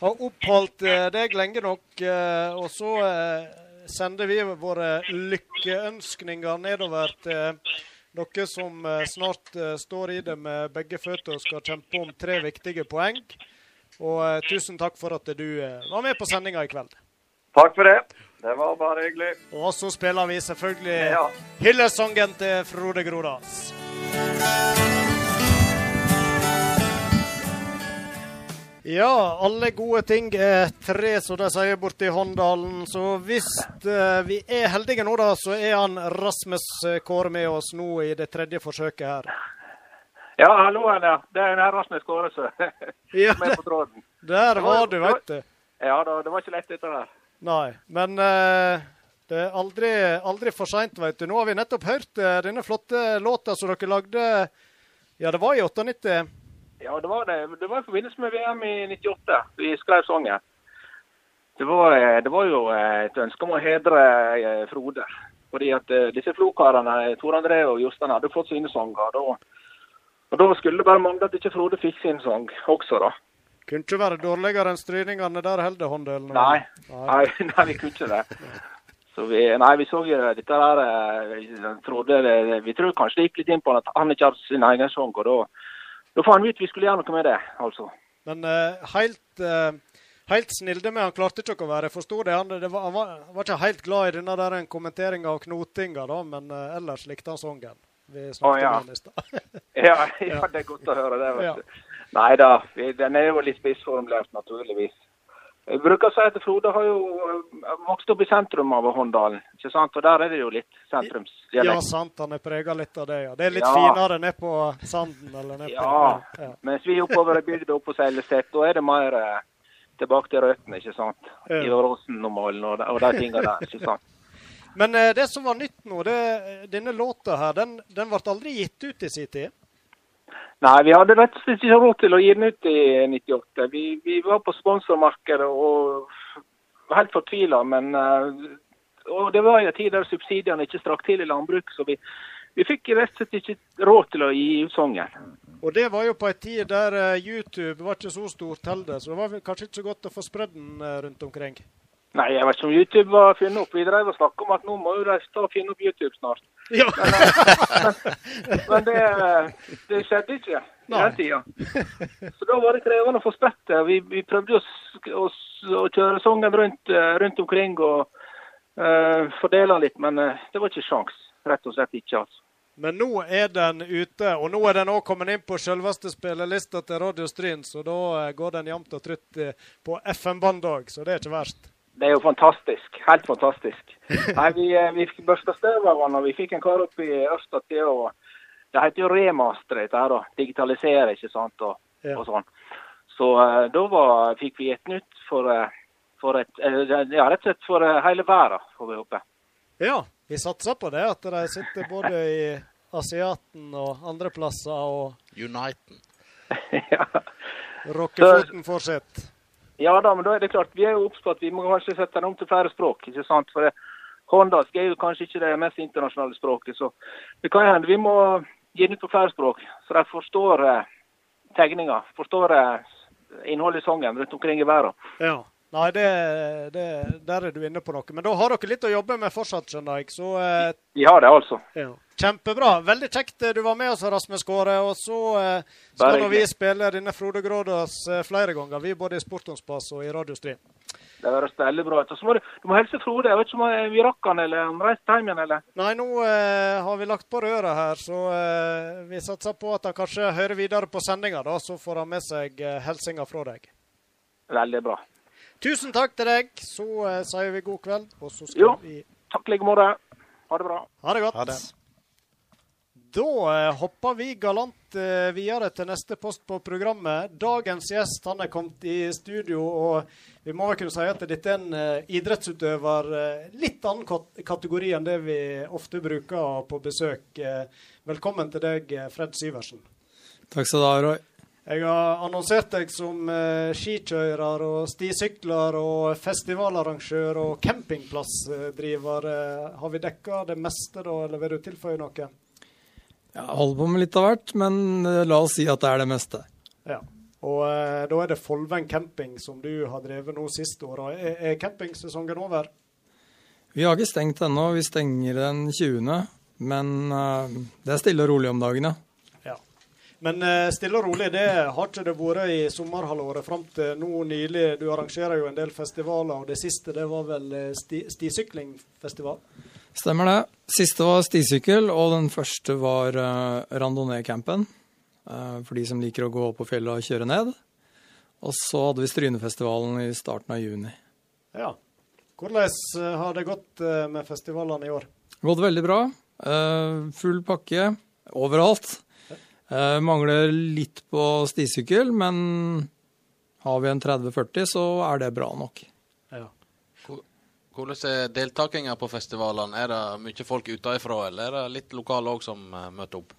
har oppholdt eh, deg lenge nok. eh, og så eh, sender vi våre lykkeønskninger nedover til dere som eh, snart eh, står i det med begge føtter og skal kjempe om tre viktige poeng. Og eh, tusen takk for at du var med på sendinga i kveld. Takk for det. Det var bare hyggelig. Og så spiller vi selvfølgelig Ja. hyllessangen til Frode Grodas. Ja, alle gode ting er tre, som de sier borte i Håndalen. Så hvis uh, vi er heldige nå, da, så er han Rasmus eh, Kåre med oss nå i det tredje forsøket her. Ja, hallo, ja. Det er Rasmus Kåre som er Ja, med på tråden. der var du, vet du. Ja da, det var ikke lett dette der. Nei, men uh, det er aldri, aldri for seint, vet du. Nå har vi nettopp hørt uh, denne flotte låta som dere lagde Ja, det var i 98. Ja, det var det. Det var i forbindelse med VM i 98 vi skrev sangen. Det var, eh, det var jo eh, et ønske om å hedre eh, Frode. Fordi at disse flokarene, Tor André og Jostein, hadde fått sine sanger. Da, og da skulle det bare mangle at ikke Frode fikk sin sang også, da. Kunne ikke være dårligere enn stryningene der heller, Håndølen. Nei, Nei. nei, nei, vi kunne ikke det. Så vi, nei, vi så jo dette der vi, trodde Vi tror kanskje det gikk litt inn på at han ikke hadde sin egen sang. og da, da fant vi ut vi skulle gjøre noe med det, altså. Men uh, helt, uh, helt snilde med han klarte ikke å være. Jeg forsto det. Han, det var, han var, var ikke helt glad i denne der kommenteringa og knotinga, da, men uh, ellers likte han sangen. Vi snakket Å, ja. med han i stad. Ja, ja, det er godt å høre det. vet Ja. Nei da, den er jo litt spissformulert, naturligvis. Jeg bruker å si at Frode har jo eh, vokst opp i sentrum av Håndalen. ikke sant? Og der er det jo litt sentrumsdialekt. Ja, sant. Han er prega litt av det, ja. Det er litt Ja. finere ned på Sanden eller ned på Ja. ja. Mens vi oppover i bygda oppe på Seilestedt, da er det mer eh, tilbake til røttene, ikke sant. Ja. I Åråsen-normalen og, og de tinga der, ikke sant. Men eh, det som var nytt nå, det, denne låta her, den, den ble aldri gitt ut i sin tid. Nei, vi hadde rett og slett ikke råd til å gi den ut i 98. Vi, vi var på sponsormarkedet og var helt fortvila, men eh, Og det var i en tid der subsidiene ikke strakk til i landbruket, så vi, vi fikk rett og slett ikke råd til å gi ut sangen. Og det var jo på en tid der eh, YouTube var ikke så stort heller, så det var kanskje ikke så godt å få spredd den eh, rundt omkring. Nei, jeg vet ikke om YouTube var funnet opp. Vi drev og snakka om at nå må jo de finne opp YouTube snart. Ja. Men det, det skjedde ikke i den tida. Så da var det krevende å få spredt det. Vi, vi prøvde å, å, å kjøre sangen rundt, eh, rundt omkring og uh, fordele den litt, men uh, det var ikke sjans. Rett og slett ikke. altså. Men nå er den ute, og nå er den òg kommet inn på selveste spillelista til Radio Stryn, så da eh, går den jevnt og trutt eh, på FM-bånd òg, så det er ikke verst. Det er jo fantastisk. Helt fantastisk. Nei, Vi, eh, vi børsta støv av den, og vi fikk en kar opp i Ørsta til å Det heter jo remaster, dette her. da. Digitalisere, ikke sant. Og, Ja. og sånn. Så uh, da var, fikk vi et nytt for, eh, for et, uh, ja, rett og slett for hele verden, får vi håpe. Ja, vi satser på det, at de sitter både i Asiaten og andre plasser og Uniten. ja. rockefoten får sitt. Ja da, men da er det klart. Vi er jo obs på at vi må kanskje sette den om til flere språk. ikke sant? For det, er jo kanskje ikke det mest internasjonale språket. Så det kan hende vi må gi den ut på flere språk, så de forstår eh, tegninga. Forstår eh, innholdet i sangen rundt omkring i verden. Ja. Nei, det, det, der er du inne på noe. Men da har dere litt å jobbe med fortsatt, skjønner jeg. Så eh, Vi har det, altså. ja. kjempebra. Veldig kjekt eh, du var med oss, Rasmus Kåre. Og så eh, skal vi spille denne Frode Grådas eh, flere ganger. Vi er både i Sportonspass og i Radiostream. Det høres veldig bra ut. Så må du, du må helse Frode. Jeg vet ikke om vi rakk han, eller han reiste hjem igjen, eller? Nei, nå eh, har vi lagt på røret her, så eh, vi satser på at han kanskje hører videre på sendinga. da, Så får han med seg eh, hilsener fra deg. Veldig bra. Tusen takk til deg. Så uh, sier vi god kveld, og så skal Jo. vi Takk i like måte. Ha det bra. Ha det godt. Ha det. Da uh, hopper vi galant uh, videre til neste post på programmet. Dagens gjest han er kommet i studio, og vi må vel kunne si at dette er en idrettsutøver litt annen kategori enn det vi ofte bruker på besøk. Velkommen til deg, Fred Syversen. Takk skal du ha, Roy. Jeg har annonsert deg som eh, skikjører og stisykler og festivalarrangør og campingplassdriver. Eh, har vi dekka det meste da, eller vil du tilføye noe? Jeg holder på med litt av hvert, men eh, la oss si at det er det meste. Ja. Og eh, da er det Folven camping som du har drevet nå siste året. Er, er campingsesongen over? Vi har ikke stengt ennå, vi stenger den 20., men eh, det er stille og rolig om dagen, ja. Men eh, stille og rolig, det har ikke det vært i sommerhalvåret fram til nå nylig. Du arrangerer jo en del festivaler, og det siste det var vel eh, sti, stisyklingfestival? Stemmer det. Siste var stisykkel, og den første var uh, randonee-campen. Uh, for de som liker å gå opp på fjellet og kjøre ned. Og så hadde vi Strynefestivalen i starten av juni. Ja. Hvordan har det gått med festivalene i år? Gått veldig bra. Full pakke overalt. Eh, mangler litt på stisykkel, men har vi en 30-40, så er det bra nok. Ja. Hvordan er deltakinga på festivalene? Er det mye folk utenfra, eller er det litt lokale òg som eh, møter opp?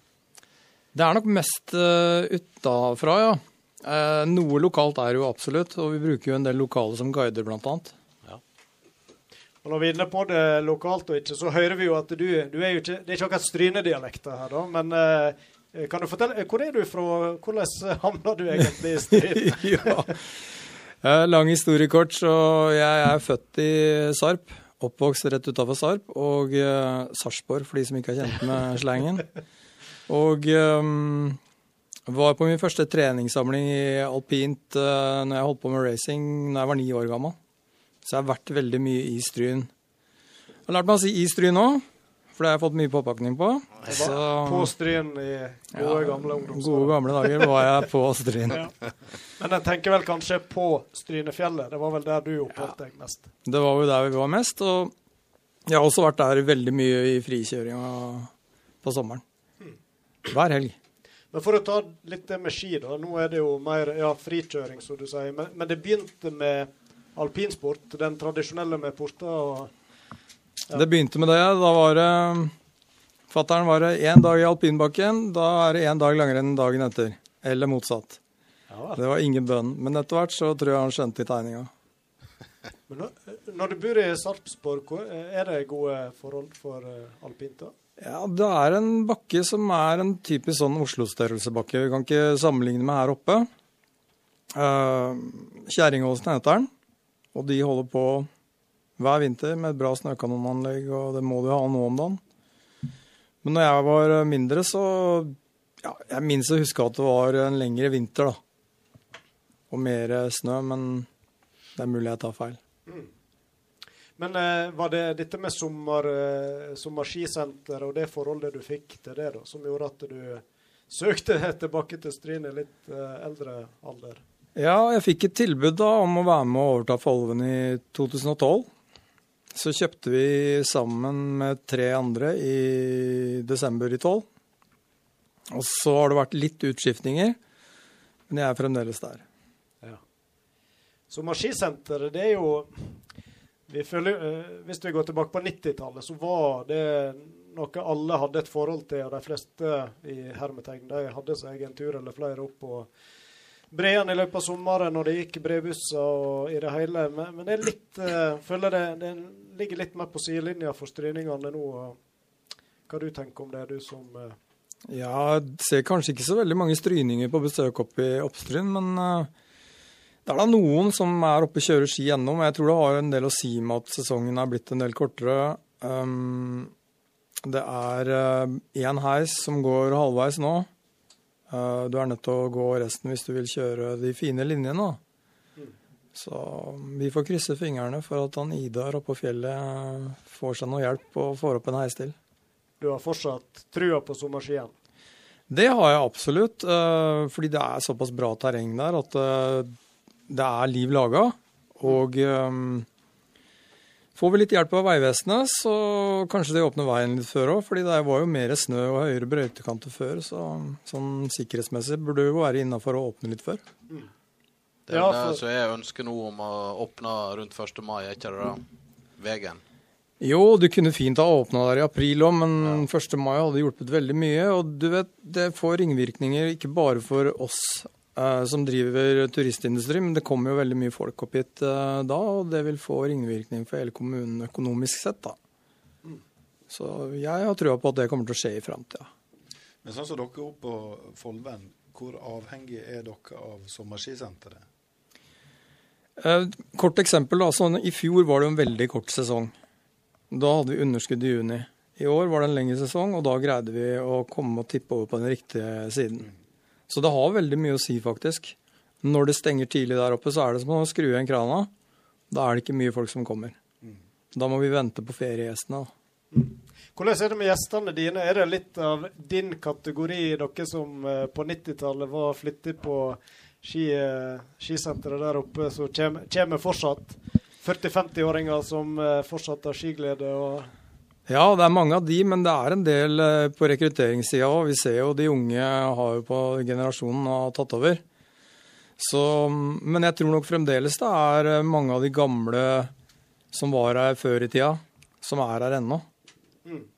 Det er nok mest uh, utafra, ja. Eh, noe lokalt er jo absolutt, og vi bruker jo en del lokale som guider, blant annet. Og når vi er inne på det lokalt og ikke, så hører vi jo at du, du er jo ikke Det er ikke akkurat strynedialekter her, da, men eh, kan du fortelle Hvor er du fra? Hvordan havna du egentlig i Stryn? ja. Eh, lang historie kort, så jeg er født i Sarp. Oppvokst rett utafor Sarp. Og uh, Sarpsborg, for de som ikke er kjent med slangen. Og um, var på min første treningssamling i alpint uh, når jeg holdt på med racing når jeg var ni år gammel. Så jeg har vært veldig mye i Stryn. Jeg har lært meg å si i Stryn òg, for det har jeg fått mye påpakning på. Så, På Stryn i gode, gamle gode gamle dager var jeg på Stryn. Ja. Men jeg tenker vel kanskje på Strynefjellet. Det var vel der du oppholdt deg mest. Det var jo der vi var mest. Og jeg har også vært der veldig mye i frikjøringa på sommeren. Hver helg. Men for å ta litt det med ski, da. Nå er det jo mer ja, frikjøring, som du sier. Men, men det begynte med alpinsport, den tradisjonelle med porter og Ja. Det begynte med det. Da var det Fattern var det én dag i alpinbakken, da er det én dag langrenn dagen etter. Eller motsatt. ja. Det var ingen bønn. Men etter hvert så tror jeg han skjønte i tegninga. Men når, du bor i Sarpsborg, er det gode forhold for eh, alpint da? Ja, det er en bakke som er en typisk sånn Oslo-størrelsebakke. Vi kan ikke sammenligne med her oppe. Kjerringåsen heter den, og de holder på hver vinter med et bra snøkanonanlegg, og det må du ha nå om dagen. Men når jeg var mindre, så ja, Jeg minnes å huske at det var en lengre vinter, da. Og mer snø, men det er mulig jeg tar feil. Men eh, var det dette med sommer, eh, sommerskisenter og det forholdet du fikk til det, da, som gjorde at du søkte tilbake til Stryn i litt eh, eldre alder? Ja, jeg fikk et tilbud da om å være med å overta Folven i 2012. Så kjøpte vi sammen med tre andre i desember i 12. Og så har det vært litt utskiftninger, men jeg er fremdeles der. Ja. Så Maskisenteret, det er jo vi føler, eh, Hvis vi går tilbake på 90-tallet, så var det noe alle hadde et forhold til. Og de fleste i hermetegn de hadde seg en tur eller flere opp på Breen i løpet av sommeren når det gikk brebusser og i det hele. Men, men det er litt eh, føler det, det ligger litt mer på sidelinja for stryningene nå. Hva du tenker om det, du som eh, Ja, ser kanskje ikke så veldig mange stryninger på besøk oppe i Oppstryn, men eh, det er da noen som er oppe og kjører ski gjennom. Jeg tror det har en del å si med at sesongen er blitt en del kortere. Um, det er én heis som går halvveis nå. Uh, du er nødt til å gå resten hvis du vil kjøre de fine linjene. da. Så vi får krysse fingrene for at han Idar oppe på fjellet får seg noe hjelp og får opp en heis til. du har fortsatt trua på sommerskien? Det har jeg absolutt, eh, fordi det er såpass bra terreng der at eh, det er liv laga. Og får vi litt hjelp av Vegvesenet, så kanskje det åpner veien litt før òg. fordi det var jo mer snø og høyere brøytekanter før, så sånn sikkerhetsmessig burde det jo være innafor å åpne litt før. Det er Ja, det som er ønsket nå om å åpne rundt 1. mai, er ikke det da? Vegen. Jo, du kunne fint ha åpna der i april òg, men 1. mai hadde hjulpet veldig mye. Og du vet, det får ringvirkninger ikke bare for oss eh, som driver turistindustri, men det kommer jo veldig mye folk opp hit eh, da, og det vil få ringvirkninger for hele kommunen økonomisk sett, da. Så jeg har trua på at det kommer til å skje i framtida. Men sånn som dere oppe på Follven, hvor avhengig er dere av sommerskisenteret? Eh, kort eksempel. Sånn, I fjor var det en veldig kort sesong. Da hadde vi underskudd i juni. I år var det en lengre sesong, og da greide vi å komme og tippe over på den riktige siden. Så det har veldig mye å si, faktisk. Når det stenger tidlig der oppe, så er det som å skru igjen krana. Da er det ikke mye folk som kommer. Da må vi vente på feriegjestene. Hvordan er det med gjestene dine? Er det litt av din kategori, dere som eh, på 90-tallet var flittig på ski, eh, skisenteret der oppe, så kommer, fortsatt 40-50-åringer som eh, fortsatt har skiglede? og Ja, det er mange av de, men det er en del eh, på rekrutteringssida òg. Vi ser jo de unge har jo på generasjonen har tatt over. Så, men jeg tror nok fremdeles det er mange av de gamle som var her før i tida, som er her ennå.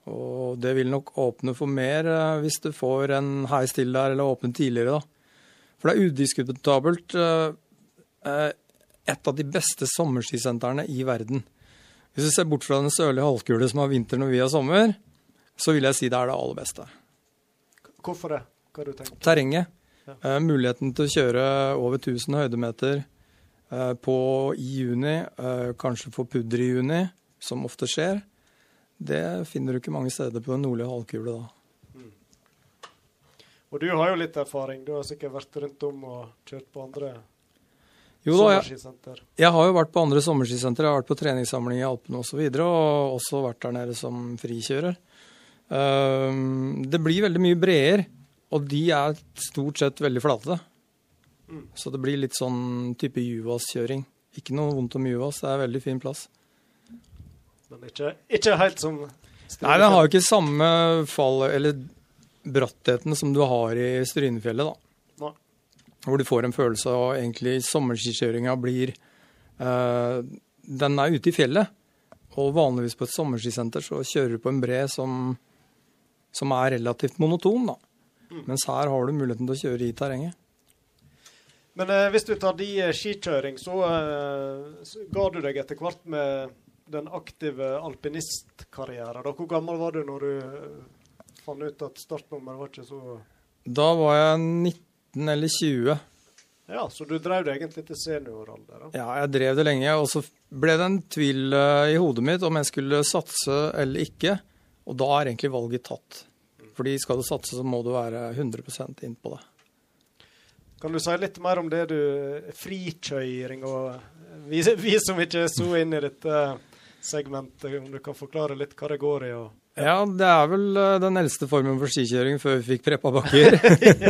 Og det vil nok åpne for mer hvis du får en heis til der, eller åpne tidligere, da. For det er udiskutabelt eh, eh, et av de beste sommerskisentrene i verden. Hvis du ser bort fra den sørlige halvkule som har vinter når vi har sommer, så vil jeg si det er det aller beste. Hvorfor det? Hva har du tenkt? Terrenget. Ja. Eh, muligheten til å kjøre over 1000 høydemeter på i juni, kanskje få pudder i juni, som ofte skjer, det finner du ikke mange steder på den nordlige halvkule da. Og du har jo litt erfaring. Du har sikkert vært rundt om og kjørt på andre Jo da, jeg, jeg har jo vært på andre sommerskisenter. jeg har vært på treningssamling i Alpene osv., og, så videre, og også vært der nede som frikjører. Um, det blir veldig mye bredere, og de er stort sett veldig flate. Så det blir litt sånn type Juvas-kjøring. Ikke noe vondt om Juvas, det er en veldig fin plass. Men ikke, ikke helt som Nei, den har jo ikke samme fall, eller brattheten som du har i Strynefjellet, da. Nei. Hvor du får en følelse av egentlig sommerskikjøringa blir eh, Den er ute i fjellet. Og vanligvis på et sommerskisenter så kjører du på en bre som, som er relativt monoton, da. Mens her har du muligheten til å kjøre i terrenget. Men eh, hvis du tar de eh, skikjøring, så, eh, så ga du deg etter hvert med den aktive alpinistkarrieren. Hvor gammel var du når du eh, fant ut at startnummeret var ikke så Da var jeg 19 eller 20. Ja, så du drev det egentlig til senioralder? da. Ja, jeg drev det lenge, og så ble det en tvil eh, i hodet mitt om jeg skulle satse eller ikke. Og da er egentlig valget tatt. Fordi skal du satse, så må du være 100% inn på det. Kan du si litt mer om det du Frikjøring og vi, vi som ikke er så inn i dette segmentet, om du kan forklare litt hva det går i? og Ja, det er vel eh, den eldste formen for skikjøring før vi fikk preppa bakker.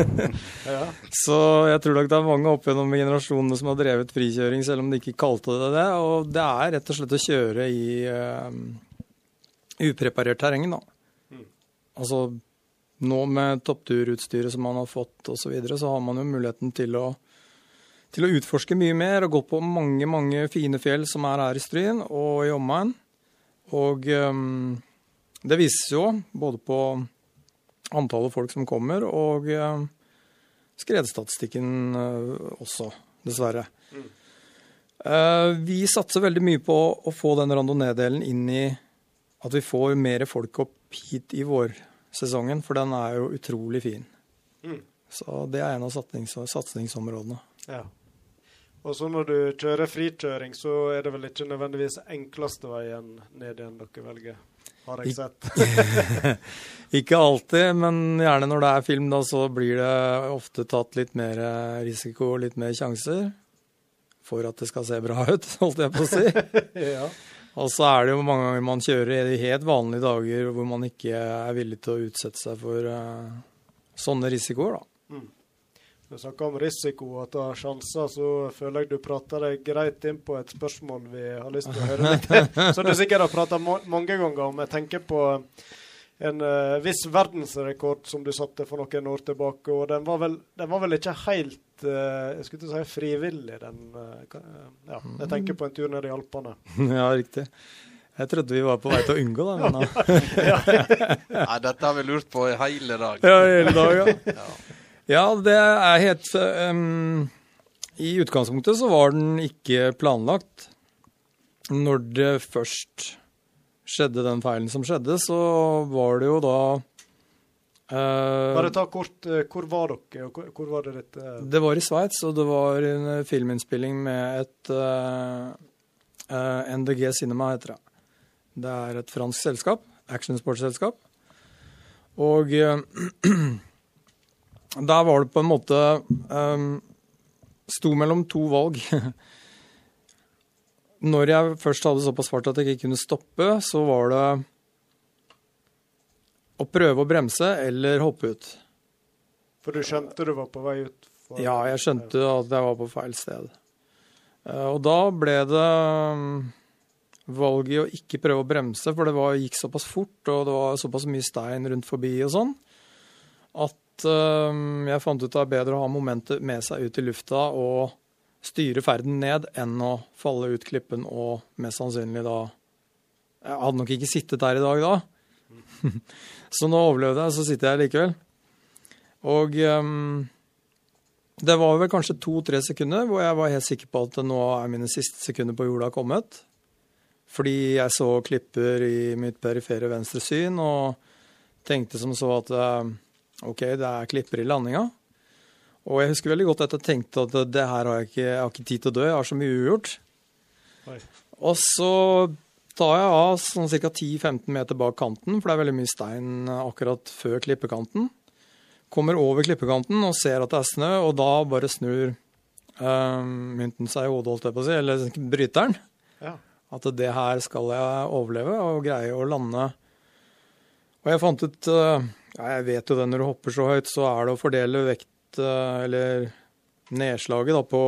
ja. så jeg tror nok det er mange opp gjennom generasjonene som har drevet frikjøring, selv om de ikke kalte det det. Og det er rett og slett å kjøre i eh, upreparert terreng, da. Altså nå med toppturutstyret som man har fått osv., så, videre, så har man jo muligheten til å, til å utforske mye mer og gå på mange, mange fine fjell som er her i Stryn og i omegn. Og ehm, det vises jo både på antallet folk som kommer, og eh, skredstatistikken eh, også, dessverre. Eh, vi satser veldig mye på å få den randonee-delen inn i at vi får mer folk opp hit i vårsesongen, for den er jo utrolig fin. Mm. Så det er en av satsnings satsingsområdene. Ja. Og så når du kjører frikjøring, så er det vel ikke nødvendigvis enkleste veien ned igjen dere velger, har jeg sett. Ikke alltid, men gjerne når det er film, da, så blir det ofte tatt litt mer eh, risiko og litt mer sjanser. For at det skal se bra ut, holdt jeg på å si. ja. Og så er det jo mange ganger man kjører i helt vanlige dager hvor man ikke er villig til å utsette seg for uh, sånne risikoer, da. Du snakker om risiko og ta sjanser, så føler jeg du prater deg greit inn på et spørsmål vi har lyst til å høre litt Som du sikkert har prata mange ganger om. Jeg tenker på en uh, viss verdensrekord som du satte for noen år tilbake. Og den var vel, den var vel ikke helt uh, jeg skulle ikke si frivillig, den. Uh, ja, jeg tenker på en tur ned i Alpene. ja, riktig. Jeg trodde vi var på vei til å unngå det. Men, Nei, dette har vi lurt på i hele dag. Ja, hele dag, ja. Ja. Det er helt um, I utgangspunktet så var den ikke planlagt. Når det først skjedde den feilen som skjedde, så var det jo da uh, Bare ta kort, uh, hvor var dere, og hvor, var det dette uh... Det var i Sveits, og det var en filminnspilling med et NDG Cinema, heter det. Det er et fransk selskap, actionsportselskap. Og Der var det på en måte um, Sto mellom to valg. Når jeg først hadde såpass fart at jeg ikke kunne stoppe, så var det å prøve å bremse eller hoppe ut. For du skjønte du var på vei ut? Ja, jeg skjønte at jeg var på feil sted. Uh, og da ble det um, valget å ikke prøve å bremse, for det var, gikk såpass fort, og det var såpass mye stein rundt forbi og sånn, at Ehm, jeg fant ut det er bedre å ha momentet med seg ut i lufta og styre ferden ned enn å falle ut klippen og mest sannsynlig da Jeg hadde nok ikke sittet der i dag da. så nå overlevde jeg, så sitter jeg likevel. Og um, det var vel kanskje to-tre sekunder hvor jeg var helt sikker på at nå er mine siste sekunder på jorda kommet. Fordi jeg så klipper i mitt perifere venstre syn og tenkte som så at uh, OK, det er klipper i landinga. Og jeg husker veldig godt at jeg tenkte at det her har jeg ikke, jeg har ikke tid til å dø, jeg har så mye ugjort. Oi. Og så tar jeg av sånn ca. 10-15 meter bak kanten, for det er veldig mye stein akkurat før klippekanten. Kommer over klippekanten og ser at det er snø, og da bare snur um, mynten seg i hodet, holdt jeg på å si, eller bryteren. Ja. At det her skal jeg overleve og greie å lande. Og jeg fant ut uh, jeg vet jo det, når du hopper så høyt, så er det å fordele vekt, eh, eller nedslaget, da, på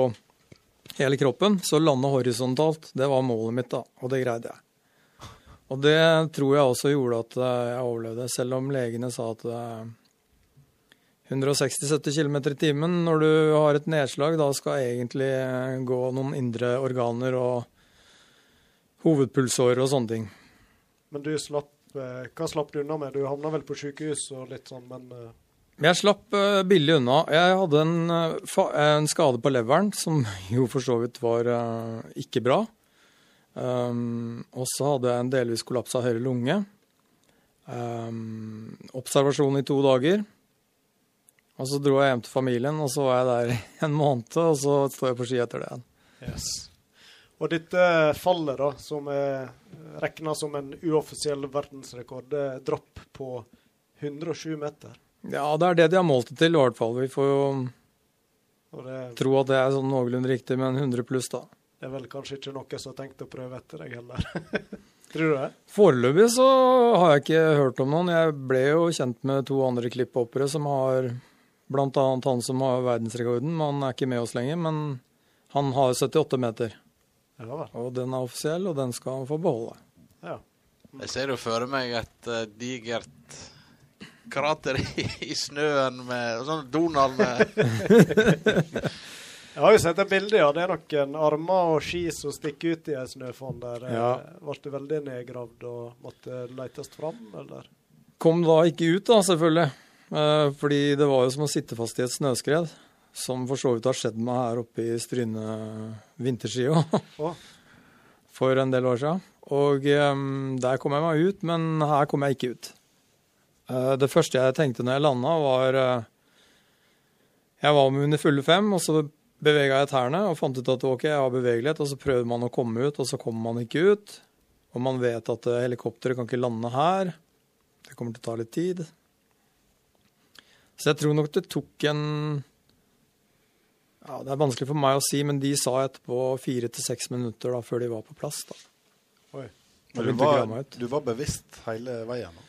hele kroppen. Så lande horisontalt, det var målet mitt, da. Og det greide jeg. Og det tror jeg også gjorde at eh, jeg overlevde, selv om legene sa at 160-70 km i timen når du har et nedslag, da skal egentlig eh, gå noen indre organer og hovedpulsårer og sånne ting. Men du slapp Eh, hva slapp du unna med? Du havna vel på sykehus og litt sånn, men uh... Jeg slapp uh, billig unna. Jeg hadde en, en, skade på leveren som jo for så vidt var ikke bra. Um, og så hadde jeg en delvis kollaps av høyre lunge. Um, observasjon i to dager. Og så dro jeg hjem til familien, og så var jeg der en måned, og så står jeg på ski etter det igjen. Yes. Og dette fallet, da, som er regna som en uoffisiell verdensrekord, det er dropp på 107 meter. Ja, det er det de har målt det til, i hvert fall. Vi får jo det, tro at det er sånn noenlunde riktig, men 100 pluss, da. Det er vel kanskje ikke noe som har tenkt å prøve etter deg heller. Tror du det? Foreløpig så har jeg ikke hørt om noen. Jeg ble jo kjent med to andre klipphoppere som har Blant annet han som har verdensrekorden. Han er ikke med oss lenger, men han har 78 meter. Ja, og den er offisiell, og den skal han få beholde. Ja. Jeg ser jo for meg et uh, digert krater i, i, snøen med sånn Donald med Jeg har jo sett et bilde, ja. Det er noen armer og ski som stikker ut i ei snøfonn der. Ja. Ble du veldig nedgravd og måtte letes fram, eller? Kom da ikke ut, da, selvfølgelig. Uh, fordi det var jo som å sitte fast i et snøskred. Som for så vidt har skjedd meg her oppe i Stryne vinterskia for en del år siden. Og um, der kom jeg meg ut, men her kom jeg ikke ut. Uh, det første jeg tenkte når jeg landa, var uh, Jeg var med under fulle fem, og så bevega jeg tærne og fant ut at ok, jeg har bevegelighet, og så prøver man å komme ut, og så kommer man ikke ut. Og man vet at uh, helikopteret kan ikke lande her. Det kommer til å ta litt tid. Så jeg tror nok det tok en ja, Det er vanskelig for meg å si, men de sa etterpå fire til seks minutter da, før de var på plass. da. Oi. Men du var, du var, bevisst hele veien? Da.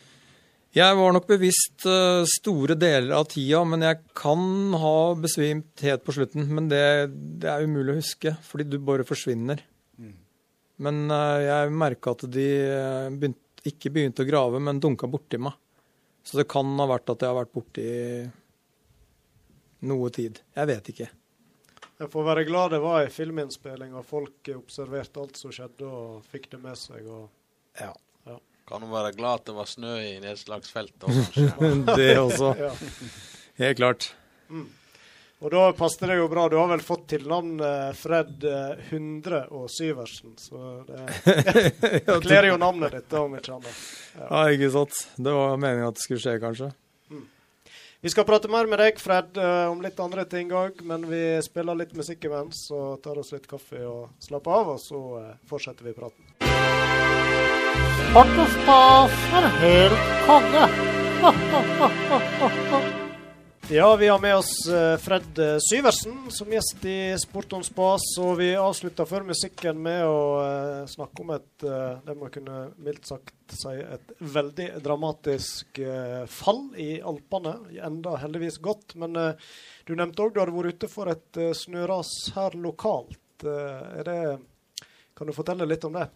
Jeg var nok bevisst uh, store deler av tida, men jeg kan ha besvimt helt på slutten. Men det, det er umulig å huske, fordi du bare forsvinner. Mm. Men uh, jeg merka at de begynt, ikke begynte å grave, men dunka borti meg. Så det kan ha vært at jeg har vært borti noe tid. Jeg vet ikke. Jeg får være glad det var ei filminnspilling, og folk observerte alt som skjedde og fikk det med seg. Og... Ja. ja. Kan du være glad at det var snø i nedslagsfeltet det også. ja. Helt klart. Mm. Og da passer det jo bra. Du har vel fått til navnet Fred 100 eh, og Syversen, så det kler jo navnet ditt, om ikke annet. Ja. ja, ikke sant. Det var meninga at det skulle skje, kanskje. Vi skal prate mer med deg, Fred, eh, om litt andre ting òg, men vi spiller litt musikk imens og tar oss litt kaffe og slapper av, og så eh, fortsetter vi praten. Stas er helt konge. Ja, vi har med oss eh, Fred eh, Syversen som gjest i Sport om spas. Og vi avslutter før musikken med å uh, snakke om et det må kunne mildt sagt si et veldig dramatisk fall i Alpene. Enda heldigvis godt. Men du nevnte òg du hadde vært ute for et snøras her lokalt. det Kan du fortelle litt om det?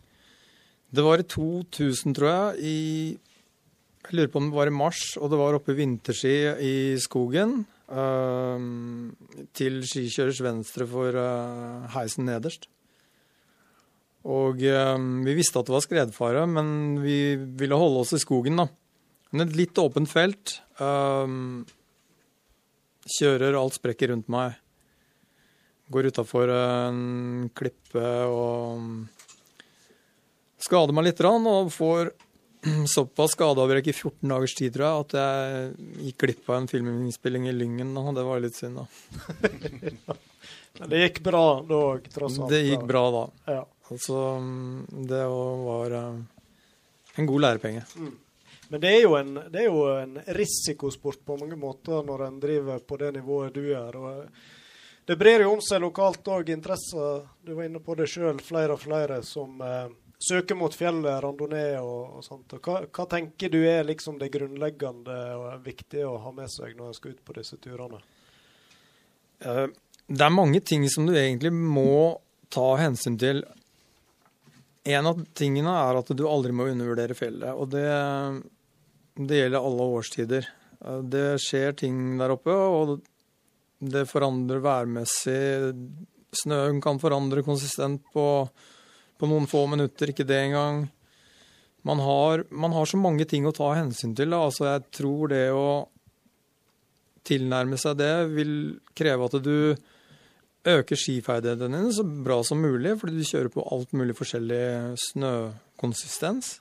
Det var i 2000, tror jeg. i jeg lurer på om det var i mars, og det var oppe i vinterski i skogen. Uh, til skikjørers venstre for uh, heisen nederst. Og uh, vi visste at det var skredfare, men vi ville holde oss i skogen, da. Men et litt åpent felt. kjører, alt sprekker rundt meg. Går utafor en klippe og skader meg litt og får såpass skadeavbrekk i 14 dagers tid, tror jeg, at jeg gikk glipp av en filminnspilling i Lyngen. Og det var litt synd, da. Men det gikk bra da òg, tross alt? Det gikk bra da. Ja. Altså, det var uh, en god lærepenge. Mm. Men det er, jo en, det er jo en risikosport på mange måter når en driver på det nivået du gjør. og eh, det brer jo om seg lokalt òg interesser. Du var inne på det sjøl, flere og flere som eh, søke mot fjellet, randonee og, og sånt. Og hva, hva, tenker du er liksom det grunnleggende og viktige å ha med seg når en skal ut på disse turene? Uh, det er mange ting som du egentlig må ta hensyn til. En av tingene er at du aldri må undervurdere fjellet. Og det, det gjelder alle årstider. Uh, det skjer ting der oppe, og det forandrer værmessig. Snøen kan forandre konsistent på på noen få minutter, ikke det engang. Man har, man har så mange ting å ta hensyn til. Da. Altså, jeg tror det å tilnærme seg det vil kreve at du øker skiferdighetene dine så bra som mulig, fordi du kjører på alt mulig forskjellig snøkonsistens.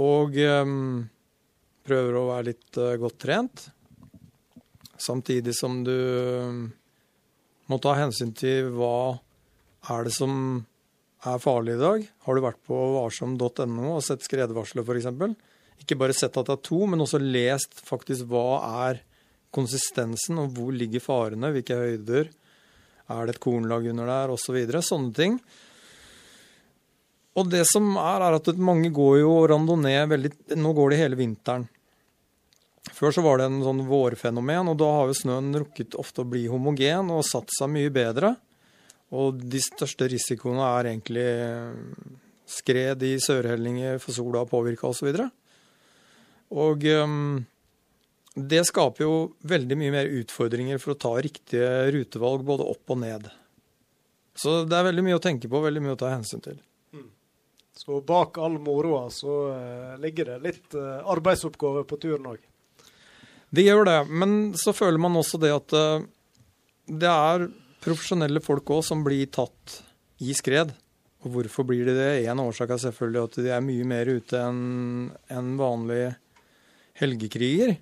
Og um, prøver å være litt uh, godt trent. Samtidig som du um, må ta hensyn til hva er det som er farlig i dag. Har du vært på varsom.no og sett skredvarselet f.eks.? Ikke bare sett at det er to, men også lest faktisk hva er konsistensen, og hvor ligger farene, hvilke høyder. Er det et kornlag under der, osv. Så Sånne ting. Og det som er, er at mange går jo randonee veldig Nå går det hele vinteren. Før så var det en sånn vårfenomen, og da har jo snøen rukket ofte å bli homogen og satt seg mye bedre. Og de største risikoene er egentlig skred i sørhellinger for sola påvirka osv. Og, så og um, det skaper jo veldig mye mer utfordringer for å ta riktige rutevalg både opp og ned. Så det er veldig mye å tenke på, veldig mye å ta hensyn til. Mm. Så bak all moroa så uh, ligger det litt arbeidsoppgaver på turen òg? Det gjør det, men så føler man også det at det er profesjonelle folk òg som blir tatt i skred. Og hvorfor blir de det? Én årsak er selvfølgelig at de er mye mer ute enn en vanlige helgekriger.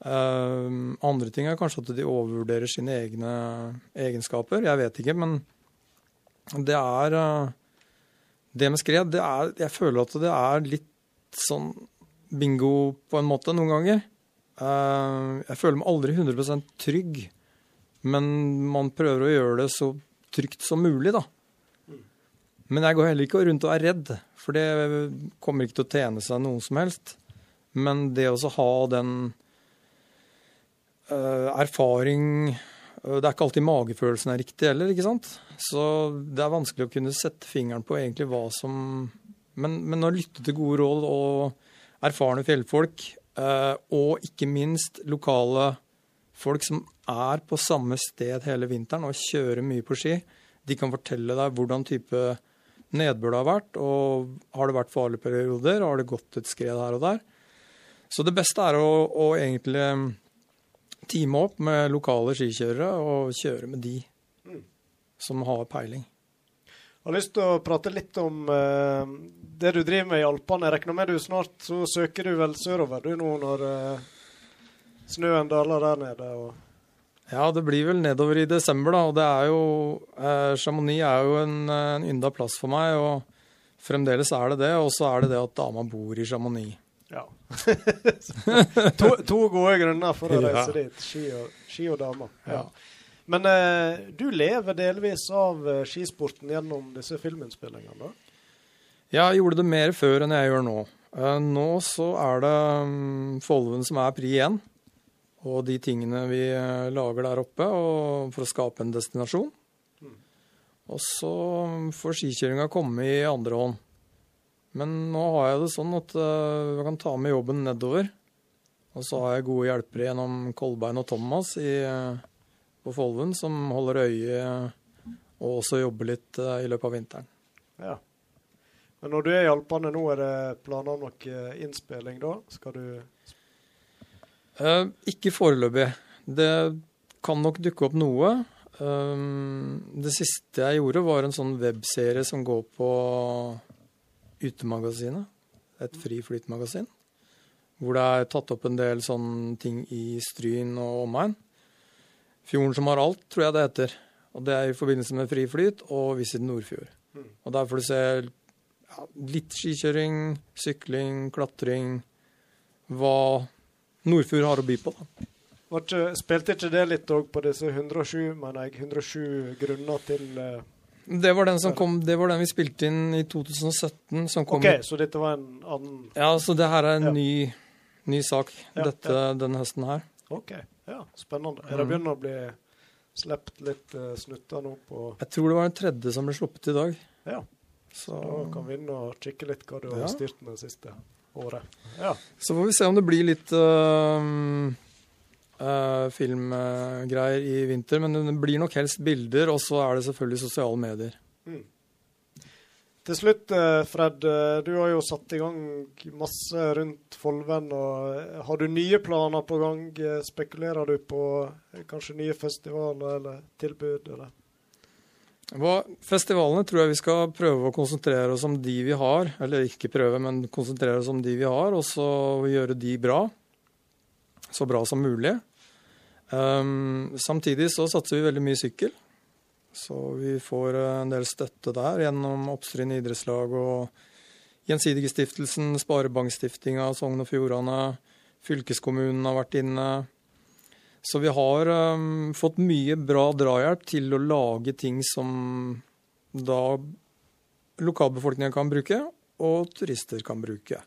Uh, andre ting er kanskje at de overvurderer sine egne egenskaper. Jeg vet ikke, men det er uh, Det med skred, det er Jeg føler at det er litt sånn bingo på en måte noen ganger. Uh, jeg føler meg aldri 100% trygg men man prøver å gjøre det så trygt som mulig, da. Men jeg går heller ikke rundt og er redd, for det kommer ikke til å tjene seg noen som helst. Men det å ha den uh, erfaring uh, Det er ikke alltid magefølelsen er riktig heller, ikke sant? Så det er vanskelig å kunne sette fingeren på egentlig hva som Men, men å lytte til gode råd og erfarne fjellfolk, uh, og ikke minst lokale folk som er på samme sted hele vinteren og kjører mye på ski, de kan fortelle deg hvordan type nedbør det har vært, og har det vært farlige perioder, har det gått et skred her og der. Så det beste er å, å egentlig teame opp med lokale skikjørere og kjøre med de som har peiling. Jeg har lyst til å prate litt om eh, det du driver med i Alpene. Jeg regner med du snart så søker du vel sørover du nå når eh, snøen daler der nede? og... Ja, det blir vel nedover i desember, da. Og det er jo eh, Chamonix er jo en, en ynda plass for meg, og fremdeles er det det. Og så er det det at dama bor i Chamonix. Ja. to, to gode grunner for å Ja. reise dit. Ski og, ski og damer. Ja. Ja. Men eh, du lever delvis av eh, skisporten gjennom disse filminnspillingene, da? Jeg gjorde det mer før enn jeg gjør nå. Eh, Nå så er det um, Folven som er pri igjen. Og de tingene vi eh, lager der oppe for å skape en destinasjon. Og så får skikjøringa komme i andre hånd. Men nå har jeg det sånn at eh, jeg kan ta med jobben nedover. Og så har jeg gode hjelpere gjennom Kolbein og Thomas i, eh, på Folven som holder øye og også jobber litt i løpet av vinteren. Ja. Men når du er i Alpene nå, er det planer om noe innspilling da? Skal du ikke foreløpig. Det kan nok dukke opp noe. Um, det siste jeg gjorde, var en sånn webserie som går på Utemagasinet. Et friflytmagasin. Hvor det er tatt opp en del sånne ting i Stryn og omegn. Fjorden som har alt, tror jeg det heter. Og det er i forbindelse med friflyt og Visit Nordfjord. Og der får du se ja, litt skikjøring, sykling, klatring. Hva Nordfjord har å by på. da. Ikke, Spilte ikke det litt òg på disse 107, mener jeg, 107 grunner til uh, Det var den som kom, det var den vi spilte inn i 2017. som kom... OK, så dette var en annen Ja, så det her er en Ja. ny, ny sak Ja, dette, denne høsten her. OK, ja, spennende. Er det Mhm. begynner å bli sluppet litt uh, snutter nå på Jeg tror det var den tredje som ble sluppet i dag. Ja. Så, Da kan vi inn og kikke litt hva du har styrt med det siste året. Ja. så får vi se om det blir litt uh, uh, filmgreier i vinter. Men det blir nok helst bilder, og så er det selvfølgelig sosiale medier. Til slutt, eh, Fred. eh, Du har jo satt i gang masse rundt Folven. og Har du nye planer på gang? Spekulerer du på kanskje nye festivaler eller tilbud? Eller? Hva, festivalene tror jeg vi skal prøve å konsentrere oss om de vi har. Eller ikke prøve, men konsentrere oss om de vi har, og så gjøre de bra. Så bra som mulig. Um, samtidig så satser vi veldig mye sykkel. Så vi får en del støtte der gjennom Oppstryn idrettslag og Gjensidigestiftelsen, Sparebankstiftinga, Sogn og Fjordane. Fylkeskommunen har vært inne. Så vi har um, fått mye bra drahjelp til å lage ting som da lokalbefolkningen kan bruke, og turister kan bruke.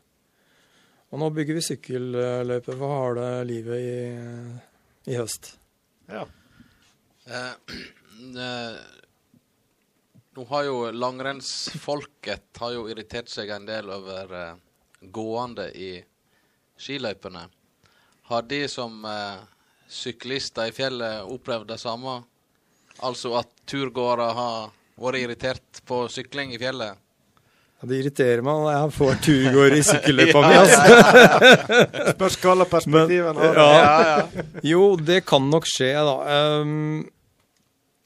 Og nå bygger vi sykkelløyper for harde livet i, i høst. Ja. Eh, eh, nå har jo langrennsfolket har jo irritert seg en del over eh, gående i skiløypene. Har de som eh, syklister i fjellet opplevd det samme? Altså at turgåere har vært irritert på sykling i fjellet? Ja, det irriterer meg når jeg får turgåere i sykkelløypa mi. altså. Spørs hva slags perspektiv en har. Ja. Jo, det kan nok skje, da. Um,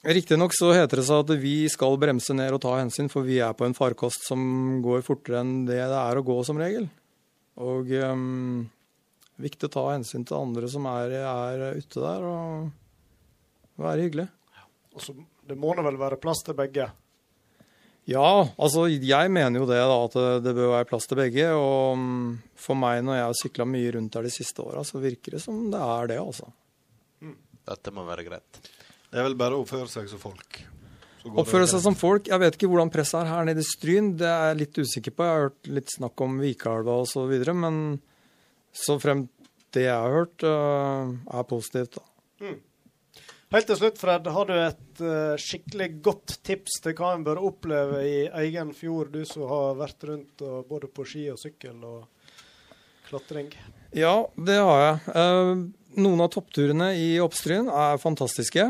Riktignok så heter det seg at vi skal bremse ned og ta hensyn, for vi er på en farkost som går fortere enn det det er å gå, som regel. Og um, viktig å ta hensyn til andre som er, er ute der, og være hyggelig. Og så- det må da vel være plass til begge? Ja, altså jeg mener jo det, da, at det- bør være plass til begge. Og um, for meg, når jeg har sykla mye rundt her de siste åra, så virker det som det er det, altså. Dette må være greit. Det er vel bare å oppføre seg som folk. Oppføre seg som folk. Jeg vet ikke hvordan presset er her nede i Stryn. Det er jeg litt usikker på. Jeg har hørt litt snakk om Vikeelva osv. Men Så frem det jeg har hørt, uh, er positivt. da. Helt til slutt, Fred. Har du et uh, skikkelig godt tips til hva en bør oppleve i egen fjord, du som har vært rundt og, både på ski og sykkel og klatring? Ja, det har jeg. Uh, noen av toppturene i Oppstryn er fantastiske.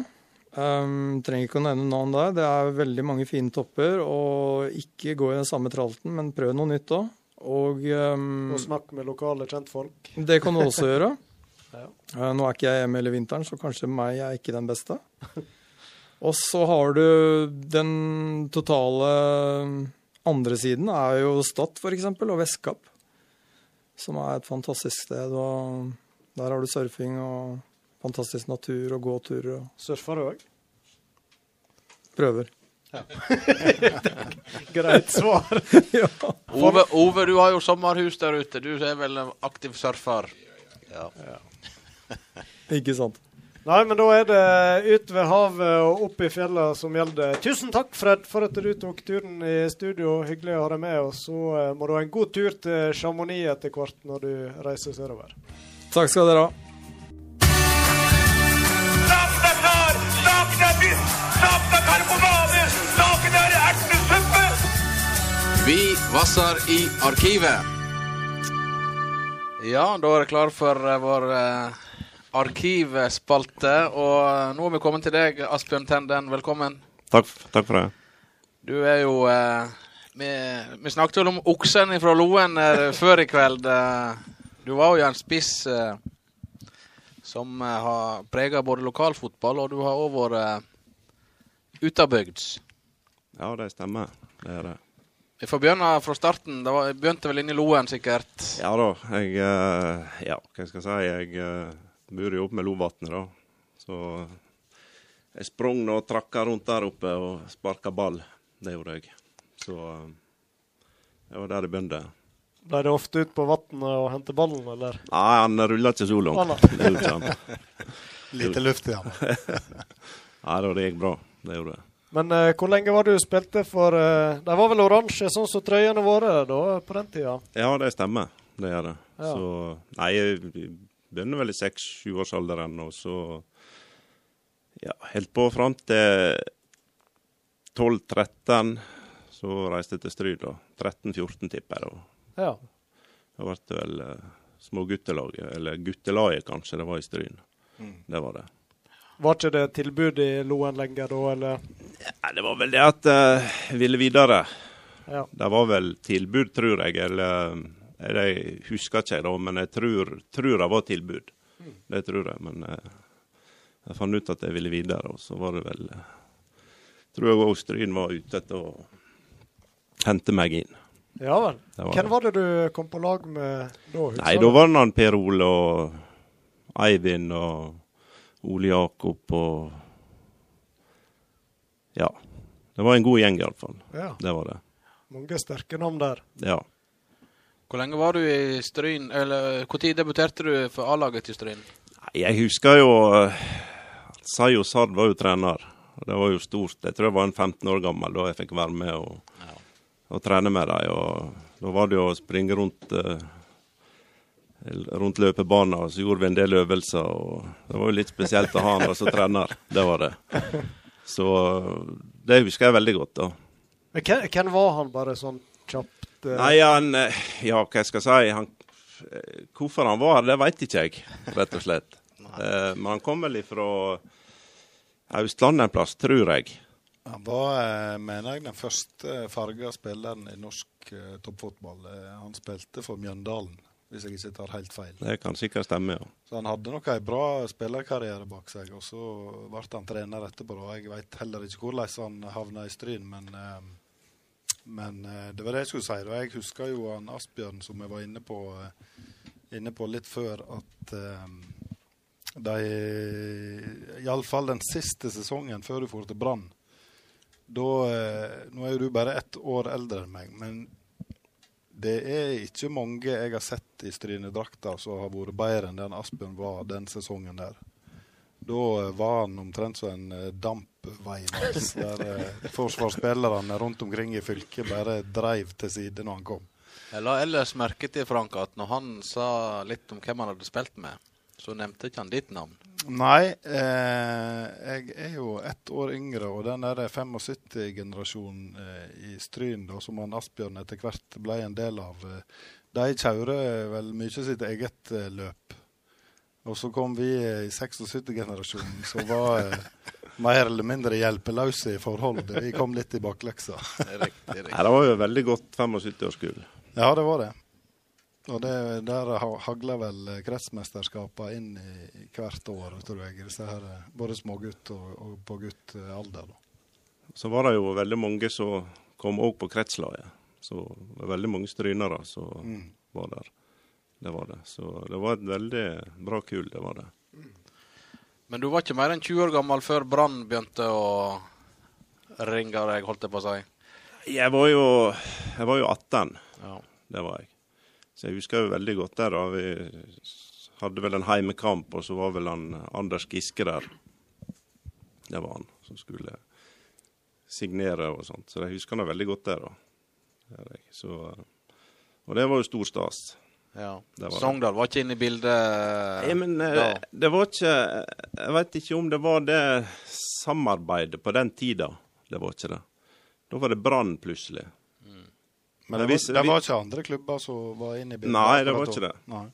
Um, trenger ikke å nevne navn der. Det er veldig mange fine topper. Og ikke gå i den samme tralten, men prøv noe nytt òg. Og, um, og snakk med lokale kjentfolk. Det kan du også gjøre. Ja. Uh, nå er ikke jeg hjemme hele vinteren, så kanskje meg er ikke den beste. Og så har du den totale andre siden, er jo Stad f.eks., og Vestkapp. Som er et fantastisk sted. og Der har du surfing og fantastisk natur og gåturer. og Surfer du òg? Prøver. Greit svar. ja. Ove, Ove, du har jo sommerhus der ute. Du er vel en aktiv surfer? Ja. Ikke sant. Nei, men da er det ut ved havet og opp i fjellene som gjelder. Tusen takk, Fred, for at du tok turen i studio. Hyggelig å ha deg med. Og så uh, må du ha en god tur til Chamonix etter hvert når du reiser sørover. Takk skal dere ha. Stopp klar! Sakna fisk! Sakna karbonade! Sakna Vi vasser i arkivet. Ja, da er det klar for uh, vår uh, arkivspalte. Og uh, nå er vi kommet til deg, Asbjørn Tenden. Velkommen. Takk, takk for det. Du er jo vi, vi, snakket vel om oksen fra Loen før i kveld. du var jo en spiss som har prega både lokalfotball, og du har òg vært utabygds. Ja, det stemmer. Det er det. Vi får begynne fra starten. Det var, begynte vel inne i Loen, sikkert? Ja da. Jeg Ja, hva skal jeg si. Jeg bor jo oppe med Lovatnet, da. Så jeg sprang og trakka rundt der oppe og sparka ball. Det gjorde jeg. Så det var der det begynte. Ble det ofte ut på vannet og hente ballen, eller? Nei, han rulla ikke så langt. Ah, Lite luft i han. Nei, da, det gikk bra. Det gjorde det. Men uh, hvor lenge var du spilte for uh, De var vel oransje, sånn som trøyene våre da, på den tida? Ja, det stemmer. Det gjør det. Ja. Så Nei, jeg begynner vel i seks-sjuårsalderen, og så ja, helt på fram til 12-13. Så reiste jeg til Stryd, da. 13-14, tipper jeg. da. Ja. Da ble det vel uh, småguttelaget, eller guttelaget kanskje, det var i Stryn. Mm. Det var det. Var ikke det tilbud i Loen lenger da, eller? Ja, det var vel det at uh, jeg ville videre. Ja. Det var vel tilbud, tror jeg. Eller eller jeg husker ikke, da, men jeg tror, tror det var tilbud. Mm. Det tror jeg. Men uh, jeg fant ut at jeg ville videre, og så var det vel uh, Tror jeg òg Stryn var ute etter å hente meg inn. Ja vel. var Hvem var det du kom på lag med da? Nei, da var det Per Ole og Eivind og Ole Jakob og Ja. Det var en god gjeng, iallfall. Ja. Det var det. Mange sterke navn der. Ja. Hvor lenge var du i Stryn? Eller når debuterte du for A-laget til Stryn? Jeg husker jo uh, Sayo Sad var jo trener. og Det var jo stort. Jeg tror jeg var en 15 år gammel da jeg fikk være med og, og trene med dem. Da var det jo å springe rundt uh, rundt løpebanen, og så gjorde vi en del øvelser. og Det var jo litt spesielt å ha han som trener. Det var det. Så det husker jeg veldig godt. da. Men hvem, hvem var han, bare sånn kjapt? Uh... Nei, han eh, Ja, hva skal jeg si? Han, eh, hvorfor han var her, det veit ikke jeg, rett og slett. uh, men han kom vel ifra Østlandet en plass, tror jeg. Han var, mener jeg, den første farga spilleren i norsk toppfotball. Han spilte for Mjøndalen, hvis jeg ikke tar helt feil. Det kan sikkert stemme, ja. Så han hadde nok en bra spillerkarriere bak seg, og så ble han trener etterpå. og Jeg veit heller ikke hvordan han havna i Stryn, men, eh, men eh, det var det jeg skulle si. Og Jeg husker jo han Asbjørn, som jeg var inne på, eh, inne på litt før, at de Iallfall den siste sesongen før du dro til Brann da Nå er jo du bare ett år eldre enn meg, men det er ikke mange jeg har sett i Strynedrakta som har vært bedre enn den Asbjørn var den sesongen der. Da eh, var han omtrent som en eh, der eh, forsvarsspillerne rundt omkring i fylket bare dreiv til side når han kom. Jeg la ellers merke til Frank at når han sa litt om hvem han hadde spilt med, så nevnte ikke han ditt navn. Nei, eh, jeg er jo ett år yngre, og den der 75-generasjonen eh, i Stryn, da, som han Asbjørn etter hvert ble en del av, eh, de kjører vel mye sitt eget eh, løp. Og så kom vi eh, i 76-generasjonen, som var eh, mer eller mindre hjelpeløse i forhold. Vi kom litt i bakleksa. det, det var jo veldig godt 75-årskull. Ja, det var det. Og det, der hagler vel kretsmesterskapene inn i, i hvert år, tror jeg. Disse her, både smågutt og, og på gutt alder. Da. Så var det jo veldig mange som kom òg på kretslaget. Så det var veldig mange strynere som Mm. var der. Det var det. Så det var et veldig bra kull, det var det. Men du var ikke mer enn 20 år gammel før Brann begynte å ringe deg, holdt jeg på å si. Jeg var jo, jeg var jo 18. Ja. Det var jeg. Så jeg husker jo veldig godt der. da. Vi hadde vel en heimekamp, og så var vel han Anders Giske der. Det var han som skulle signere og sånt. Så jeg husker han veldig godt der. da. Så, og det var jo stor stas. Ja. Var. Sogndal var ikke inne i bildet Ja, men eh, da. det var ikke Jeg vet ikke om det var det samarbeidet på den tida. Det var ikke det. Da var det Brann plutselig. Men det, var, det var ikke andre klubber som var inne i bildet? Nei, det var ikke det. Nei.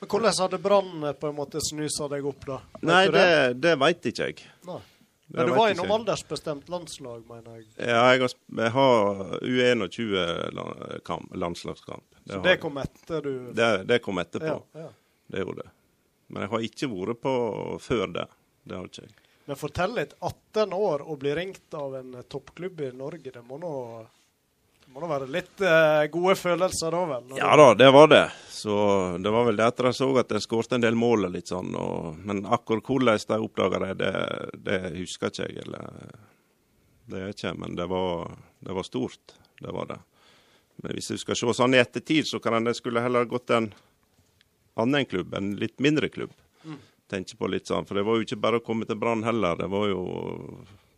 Men hvordan hadde Brann eh, på en måte snusa deg opp, da? Vet Nei, det, det veit ikke jeg. Nei. Men du var i innom aldersbestemt landslag, mener jeg. Ja, jeg har, jeg har U21-kamp, landslagskamp. Så det jeg. kom etter du det, det kom etterpå. Ja, ja. Det gjorde det. Men jeg har ikke vært på før det. Det har ikke jeg. Men fortell litt. 18 år og bli ringt av en toppklubb i Norge, det må nå må da være litt eh, gode følelser da, vel? Ja da, det var det. Så det var vel det etter jeg så at jeg skåret en del mål og litt sånn. Og, men akkurat hvordan de oppdaga det, det, det husker ikke jeg. Eller, det er ikke, men det var, det var stort. Det var det. Men hvis du skal se sånn i ettertid, så kan jeg skulle heller gått en annen klubb, en litt mindre klubb. Tenker på litt sånn, For det var jo ikke bare å komme til Brann heller. Det var jo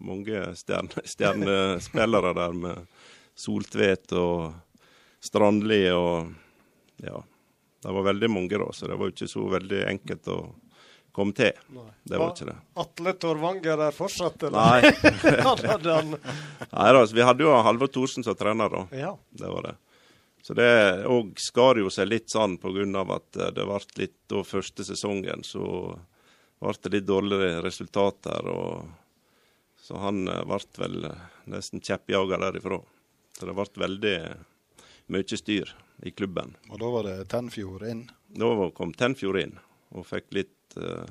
mange stjerne- stjernespillere der med Soltvedt og Strandli og Ja. Det var veldig mange, da, så det var ikke så veldig enkelt å komme til. Nei. Det var ikke det. Atle Torvanger er fortsatt, eller? Nei. Nei da, så vi hadde jo Halvor Thorsen som trener, da. Ja. Det var det. Så det òg skar jo seg litt sånn pga. at eh, det ble litt da første sesongen, så ble det litt dårligere resultater. og Så han eh, ble vel eh, nesten kjeppjaga derifra. Så det ble veldig mye styr i klubben. Og da var det Tennfjord inn. Da kom Tenfjord inn og fikk litt uh,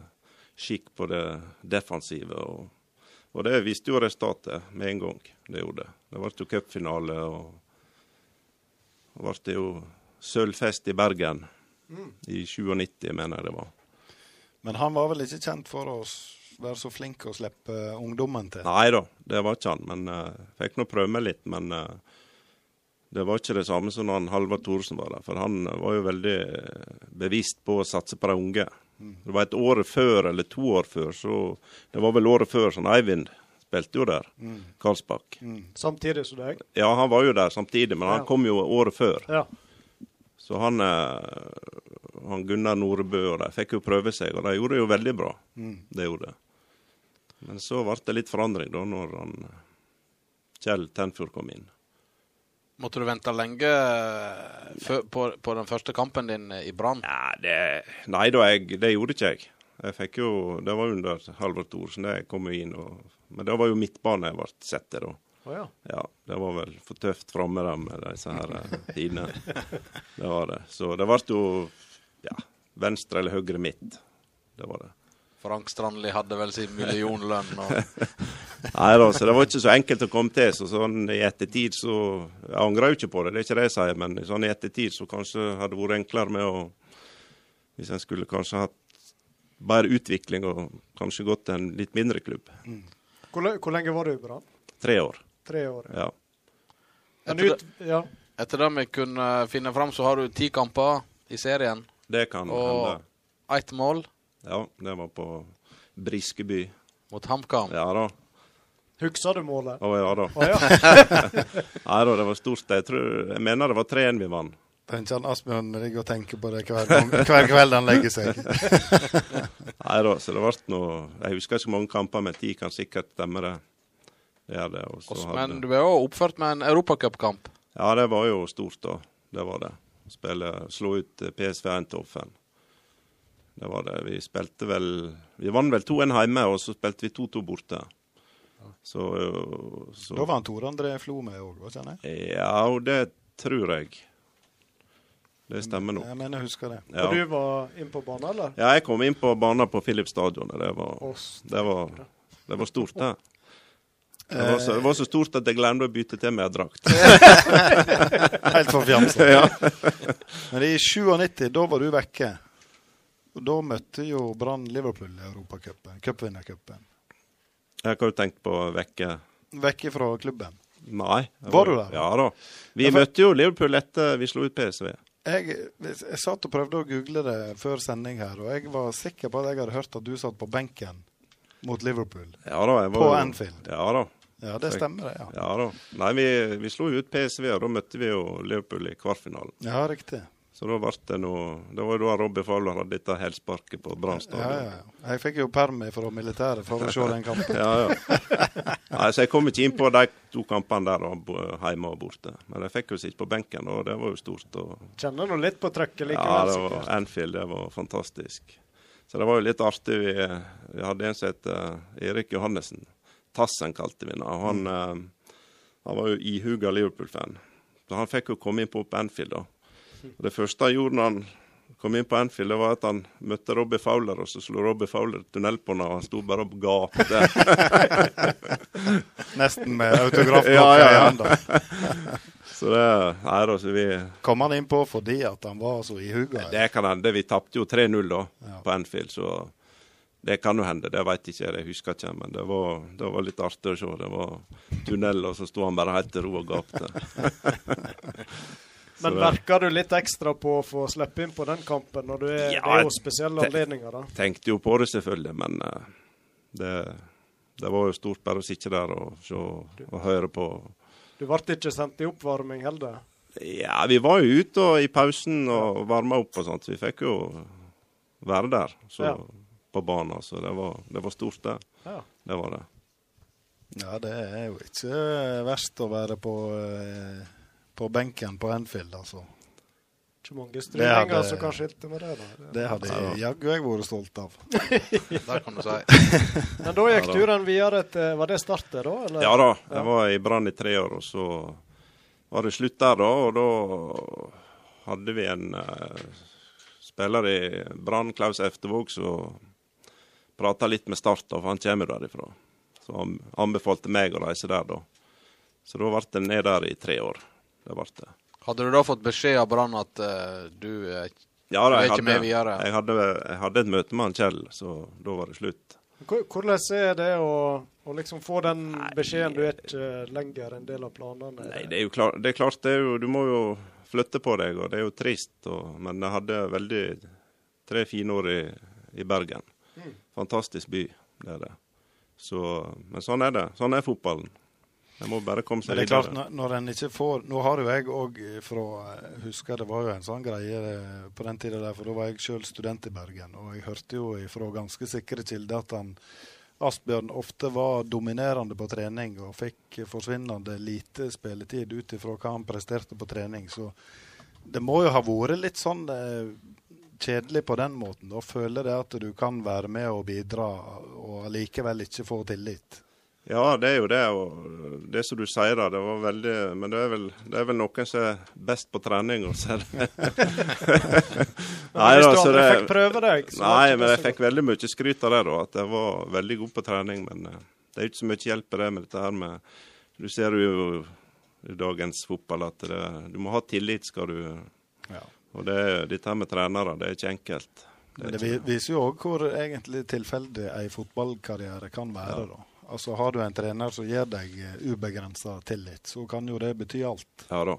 skikk på det defensive. Og, og det viste jo resultatet med en gang. Det gjorde det. Det ble jo cupfinale, og og ble det jo sølvfest i Bergen i 97, mener jeg det var. Men han var vel ikke kjent for å være så flink å slippe ungdommen til? Nei da, det var ikke han. Men uh, fikk nå prøve meg litt. Men eh, det var ikke det samme som når Halvard Thoresen var der. For han var jo veldig eh, bevisst på å satse på de unge. Det var et år før, eller to år før, så Det var vel året før sånn Eivind spilte jo der. Karlsbakk. Samtidig som deg? Ja, han var jo der samtidig, men han Ja. kom jo året før. Ja. Så han, eh, han Gunnar Norebø og de fikk jo prøve seg, og de gjorde det jo veldig bra. Det gjorde. Men så ble det litt forandring da når han, Kjell Tenfjord kom inn. Måtte du vente lenge eh, før, på, på den første kampen din eh, i Brann? Ja, nei da, jeg, det gjorde ikke jeg. Jeg fikk jo, Det var under Halvard Thorsen jeg kom inn. Og, men det var jo midtbane jeg ble sett til da. Oh, ja. Ja, det var vel for tøft framme der med disse her eh, tidene. Det var det. Så det ble jo ja, venstre eller høyre midt. Det var det. Frank Strandli hadde vel sin millionlønn. Og... Nei da, så det var ikke så enkelt å komme til. Så sånn i ettertid så Jeg angrer jo ikke på det, det er ikke det jeg sier, men sånn i ettertid så kanskje hadde det vært enklere med å Hvis en skulle kanskje hatt bedre utvikling og kanskje gått til en litt mindre klubb. Hvor, hvor lenge var du i Brann? Tre år. Tre år. ja. Ja. Men Etter ut, ja. Etter det vi kunne finne fram, så har du ti kamper i serien Det kan og hende. ett mål Ja, det var på Briskeby. mot HamKam. Ja da. Husker du målet? Å ja da. Å ja. Nei da, det var stort. Jeg, tror, jeg mener det var 3-1 vi vant. Ikke han Asbjørn ligger og tenker på det hver, gang, hver kveld han legger seg? Nei da, så det ble noe Jeg husker ikke mange kamper, men ti kan sikkert stemme det. Det er det. Og så Også, hadde- men du er jo oppført med en europacupkamp. Ja, det var jo stort, da. Det var det. Spille, slå ut PSV Eindhoven. Det var det. Vi spilte vel Vi vant vel 2-1 hjemme, og så spilte vi 2-2 borte. Så, øh, så Da var han Tor André Flo med òg, kjenner jeg? Ja, og det tror jeg. Det stemmer nå. Jeg mener jeg husker det. Ja. Og du var inn på banen, eller? Ja, jeg kom inn på banen på Philips stadion. Det var, det det var stort, det. Det var, så, det var så stort at jeg glemte å bytte til meg drakt. Helt forfjamsa. Ja. Men i 97, da var du vekke. Og da møtte jo Brann Liverpool i Europacupen, cupvinnercupen. Jeg har du tenkt på vekke Vekke fra klubben. Nei. Var, Var du der? Ja da. Vi Ja, for- møtte jo Liverpool etter vi slo ut PSV. Jeg, jeg satt og prøvde å google det før sending her, og jeg var sikker på at jeg hadde hørt at du satt på benken mot Liverpool. Ja da, jeg var På Anfield. Ja da. Ja, det stemmer det, ja. Ja da. Nei, vi, vi slo jo ut PSV, og da møtte vi jo Liverpool i kvartfinalen. Ja, riktig. Så da ble det noe Det var jo da Robbie Fowler hadde dette helsparket på Brann Ja, stadion. ja, ja. Jeg fikk jo permi fra militæret for å se den kampen. Ja, ja. Nei, så jeg kom ikke inn på de to kampene der, hjemme og borte. Men jeg fikk jo sitte på benken, og det var jo stort. Og, Kjenner nå litt på trøkket likevel. ja, det var. Anfield, det var fantastisk. Så det var jo litt artig. Vi, vi hadde en som het eh, Erik Johannessen. Tassen kalte vi han. Og han, eh, han var jo ihuga Liverpool-fan. Så han fikk jo komme inn på på Anfield, da. Det første han gjorde når han kom inn på Anfield, det var at han møtte Robbie Fowler, og så slo Robbie Fowler tunnel på ham, og han sto bare og gapte. Nesten med autografen Ja, ja, i ja. handa. Så det er da, så vi Kom han innpå fordi at han var så ihuga? Det kan hende. Vi tapte jo 3-0 da, Ja. på Anfield, så det kan jo hende. Det veit ikke jeg husker ikke. Men det var, det var litt artig å se. Det var tunnel, og så sto han bare helt til ro og gapte. Så Men det- merker du litt ekstra på å få slippe inn på den kampen? når du er, Ja, Det er jo spesielle anledninger, da. Tenkte jo på det, selvfølgelig, men eh, det, det var jo stort bare å sitte der og, se, og høre på. Du ble ikke sendt i oppvarming heller? Ja, vi var jo ute og, i pausen og varma opp og sånt. Vi fikk jo være der så, Ja. på banen. Så det var, det var stort, det. Ja. Det var det. Ja, det er jo ikke verst å være på, eh, på benken på Anfield, altså. Ikke mange strømninger som kan skilte med det. da. Det hadde jaggu jeg vært stolt av. det kan du si. Men da gikk Ja, da. turen videre til Var det startet, da? Eller? Ja da, jeg var i Brann i tre år, og så var det slutt der, da. Og da hadde vi en uh, spiller i Brann, Klaus Eftevåg, som prata litt med Start, da, for han kommer derifra. Så han anbefalte meg å reise der, da. Så da ble jeg ned der i tre år. Det ble det. Hadde du da fått beskjed av Brann at uh, du eh, Ja, Du da, er jeg ikke med videre? jeg, hadde, jeg hadde et møte med han Kjell, så da var det slutt. Hvordan er det å, å liksom få den beskjeden du er ikke lenger en del av planene? Nei, det er jo klart, det er klart det er jo, du må jo flytte på deg, og det er jo trist. Og, men jeg hadde veldig tre fine år i, i Bergen. Mm. Fantastisk by, det er det. Så, men sånn er det. Sånn er fotballen. Jeg må bare komme seg det er klart, når, når en ikke får Nå har jo jeg òg fra jeg Husker det var jo en sånn greie eh, på den tida der, for da var jeg sjøl student i Bergen. Og jeg hørte jo fra ganske sikre kilder at han Asbjørn ofte var dominerende på trening og fikk forsvinnende lite spilletid ut ifra hva han presterte på trening. Så det må jo ha vært litt sånn eh, kjedelig på den måten. Å føle det at du kan være med og bidra, og allikevel ikke få tillit. Ja, det er jo det. Og det som du sier da, det var veldig Men det er vel, det er vel noen som er best på trening, og så Nei, hvis da, du så aldri fikk prøve deg, så Nei, det men jeg fikk veldig mye skryt av det, da. At jeg var veldig god på trening. Men eh, det er ikke så mye hjelp i det med dette her med Du ser jo i dagens fotball at det, du må ha tillit, skal du Ja. Og det, dette her med trenere, det er ikke enkelt. Det Men det viser jo òg hvor egentlig tilfeldig ei fotballkarriere kan være. da. Altså Har du en trener som gir deg ubegrensa tillit, så kan jo det bety alt. Ja da.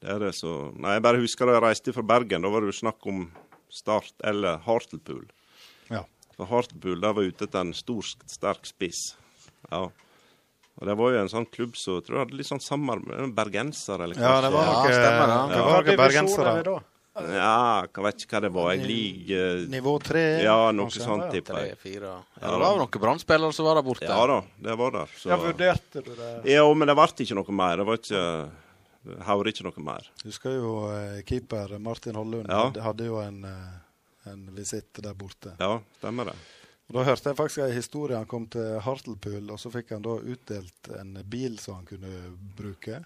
Det er det så Nei, jeg bare husker da jeg reiste fra Bergen. Da var det jo snakk om Start eller Hartlepool. Ja. For Hartlepool der var ute etter en stor, sterk spiss. Ja. Og det var jo en sånn klubb som tror jeg hadde litt sånn samarbeid med bergensere. eller Ja, det var Ja, noe, stemmer det. det var noe divisjon bergensere. Ja, jeg vet ikke hva det var. Jeg liker Nivå tre, Ja, noe kanskje? sånt, tipper Tre, jeg. fire Ja, det var noen Brann-spillere som var der borte. Ja da, det var der. Så. Ja, vurderte du det? Ja, men det ble ikke noe mer. Det var ikke hører ikke noe mer. Husker jo eh, keeper Martin Hollund Ja. hadde, hadde jo en, eh, en visitt der borte. Ja, stemmer det. Og Da hørte jeg faktisk en historie. Han kom til Hartlepool, og så fikk han da utdelt en bil som han kunne bruke.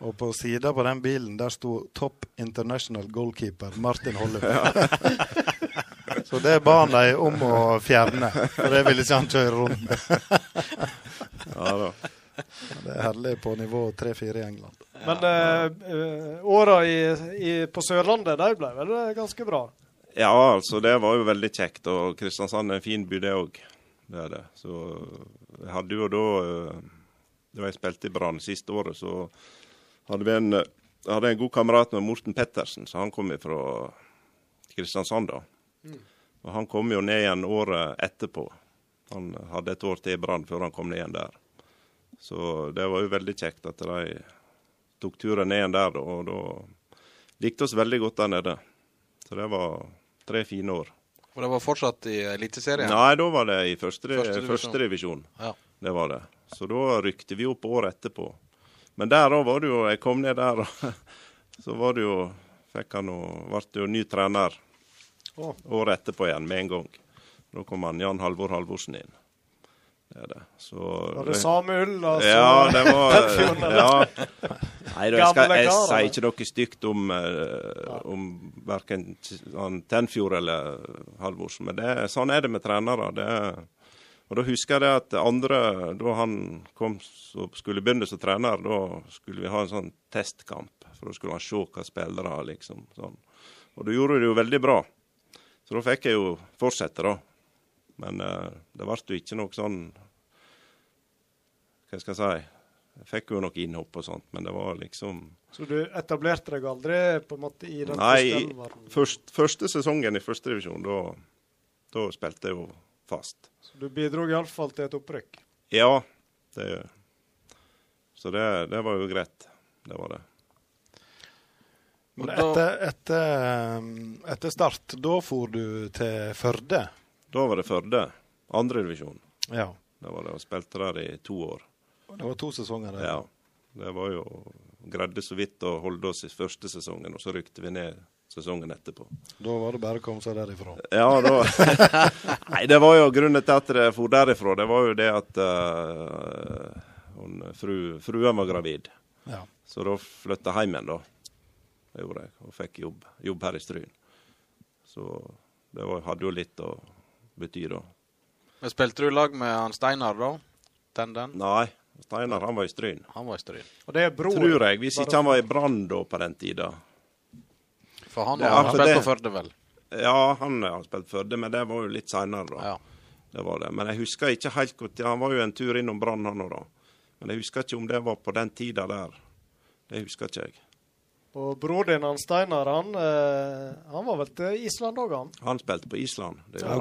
Og på sida på den bilen der sto 'Top International Goalkeeper Martin Hollum. så det ba han dem om å fjerne, for det ville ikke han kjøre rundt med. Ja da. Det er herlig på nivå 3-4 i England. Men eh, eh, åra i, i, på Sørlandet, de ble vel ganske bra? Ja, altså, det var jo veldig kjekt. Og Kristiansand er en fin by, det òg. Det er det. Så jeg hadde jo da eh, Da jeg spilte i Brann siste året, så hadde vi en hadde en god kamerat med Morten Pettersen, så han kom fra Kristiansand da. Og han kom jo ned igjen året etterpå. Han hadde et år til i Brann før han kom ned igjen der. Så det var jo veldig kjekt at de tok turen ned igjen der, og da likte oss veldig godt der nede. Så det var tre fine år. Og det var fortsatt i Eliteserien? Nei, da var det i første, Første første divisjon. Ja. Det var det. Så da rykte vi opp året etterpå. Men der òg var det jo Jeg kom ned der, og så var det jo Fikk han jo Ble jo ny trener oh. året etterpå igjen, med en gang. Da kom han Jan Halvor Halvorsen inn. Det det. Så Var det samme ull? Altså, Ja, det var ja. Nei, da, jeg, skal, jeg sier ikke noe stygt om, uh, om verken Tenfjord eller Halvorsen, men det, sånn er det med trenere. Det, er- og da husker jeg det at andre, da han kom og skulle begynne som trener, da skulle vi ha en sånn testkamp. For da skulle han se hva spillere liksom. Sånn. Og da gjorde det jo veldig bra. Så da fikk jeg jo fortsette, da. Men eh, det ble jo ikke noe sånn Hva skal jeg si? Jeg fikk jo noe innhopp og sånt, men det var liksom Så du etablerte deg aldri på en måte i den Nei, første, første sesongen i førstedivisjon, da, da spilte jeg jo fast. Så du bidro iallfall til et opprykk? Ja, det Så det, det var jo greit. Det var det. Men etter, etter, etter start, da for du til Førde? Da var det Førde. Andredivisjon. Ja. Da var det og spilte der i to år. Det var to sesonger der. Ja. Det var jo Greide så vidt å holde oss i første sesongen, og så rykte vi ned sesongen etterpå. Da var det bare å komme seg derifra. Ja, da Nei, det var jo grunnen til at det for derifra. Det var jo det at uh, hun, fru, fruen var gravid. Ja. Så da flytta jeg hjem igjen, da. Det gjorde jeg. Og fikk jobb, jobb her i Stryn. Så det var, hadde jo litt å bety, da. Men Spilte du lag med han Steinar, da? Tenden? Nei, Steinar han var i Stryn. Han var i Stryn. Og det er bror? Tror jeg. Hvis ikke han var i Brann da på den tida. For han, har, ja, han det- på Førde, vel? Ja, han har spilt Førde, men det var jo litt seinere, da. Det var det. Men jeg husker ikke helt godt. Han var jo en tur innom Brann, han òg, da. Men jeg husker ikke om det var på den tida der. Det husker ikke jeg. Og bror din, han Steinar, han, eh, han var vel til Island òg, han? Han spilte på Island. Det ja.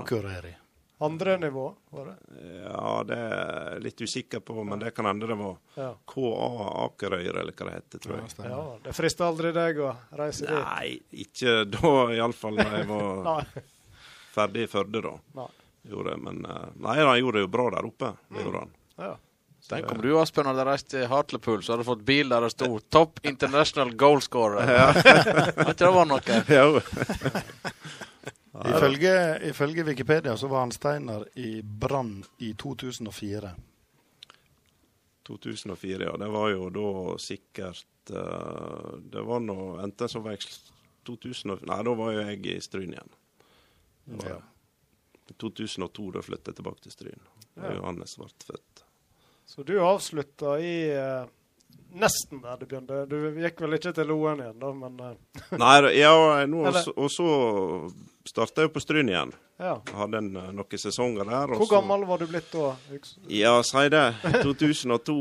Andre nivå, var det? Ja, det er jeg litt usikker på, men det kan hende det var ja. KA Akerøyre, eller hva det heter, tror jeg. Ja, Det frister aldri deg å reise dit? Nei, ikke da, iallfall da jeg var ferdig i Førde, da. Nei. Gjorde, men eh, nei, han gjorde det jo bra der oppe. Det gjorde han. Ja. Tenk om du, Aspen hadde reist til Hartlepool, så hadde du fått bil der det sto 'Top International Goalscorer'. Ja. Ikke det var noe? Jo. Ifølge, ifølge Wikipedia så var han Steinar i Brann i 2004. 2004, ja. Det var jo da sikkert eh, Det var nå enten så var jeg 2000 Nei, da var jo jeg i Stryn igjen. Ja. I 2002 da flyttet jeg tilbake til Stryn. Ja. Johannes ble født. Så du avslutta i eh, nesten der det begynte. Du gikk vel ikke til Loen igjen, da, men eh, Nei, ja, nå, også- og så starta jeg på Stryn igjen. Ja. Hadde en, eh, noen sesonger der. Hvor gammel var du blitt da? Ja, si det. 2002.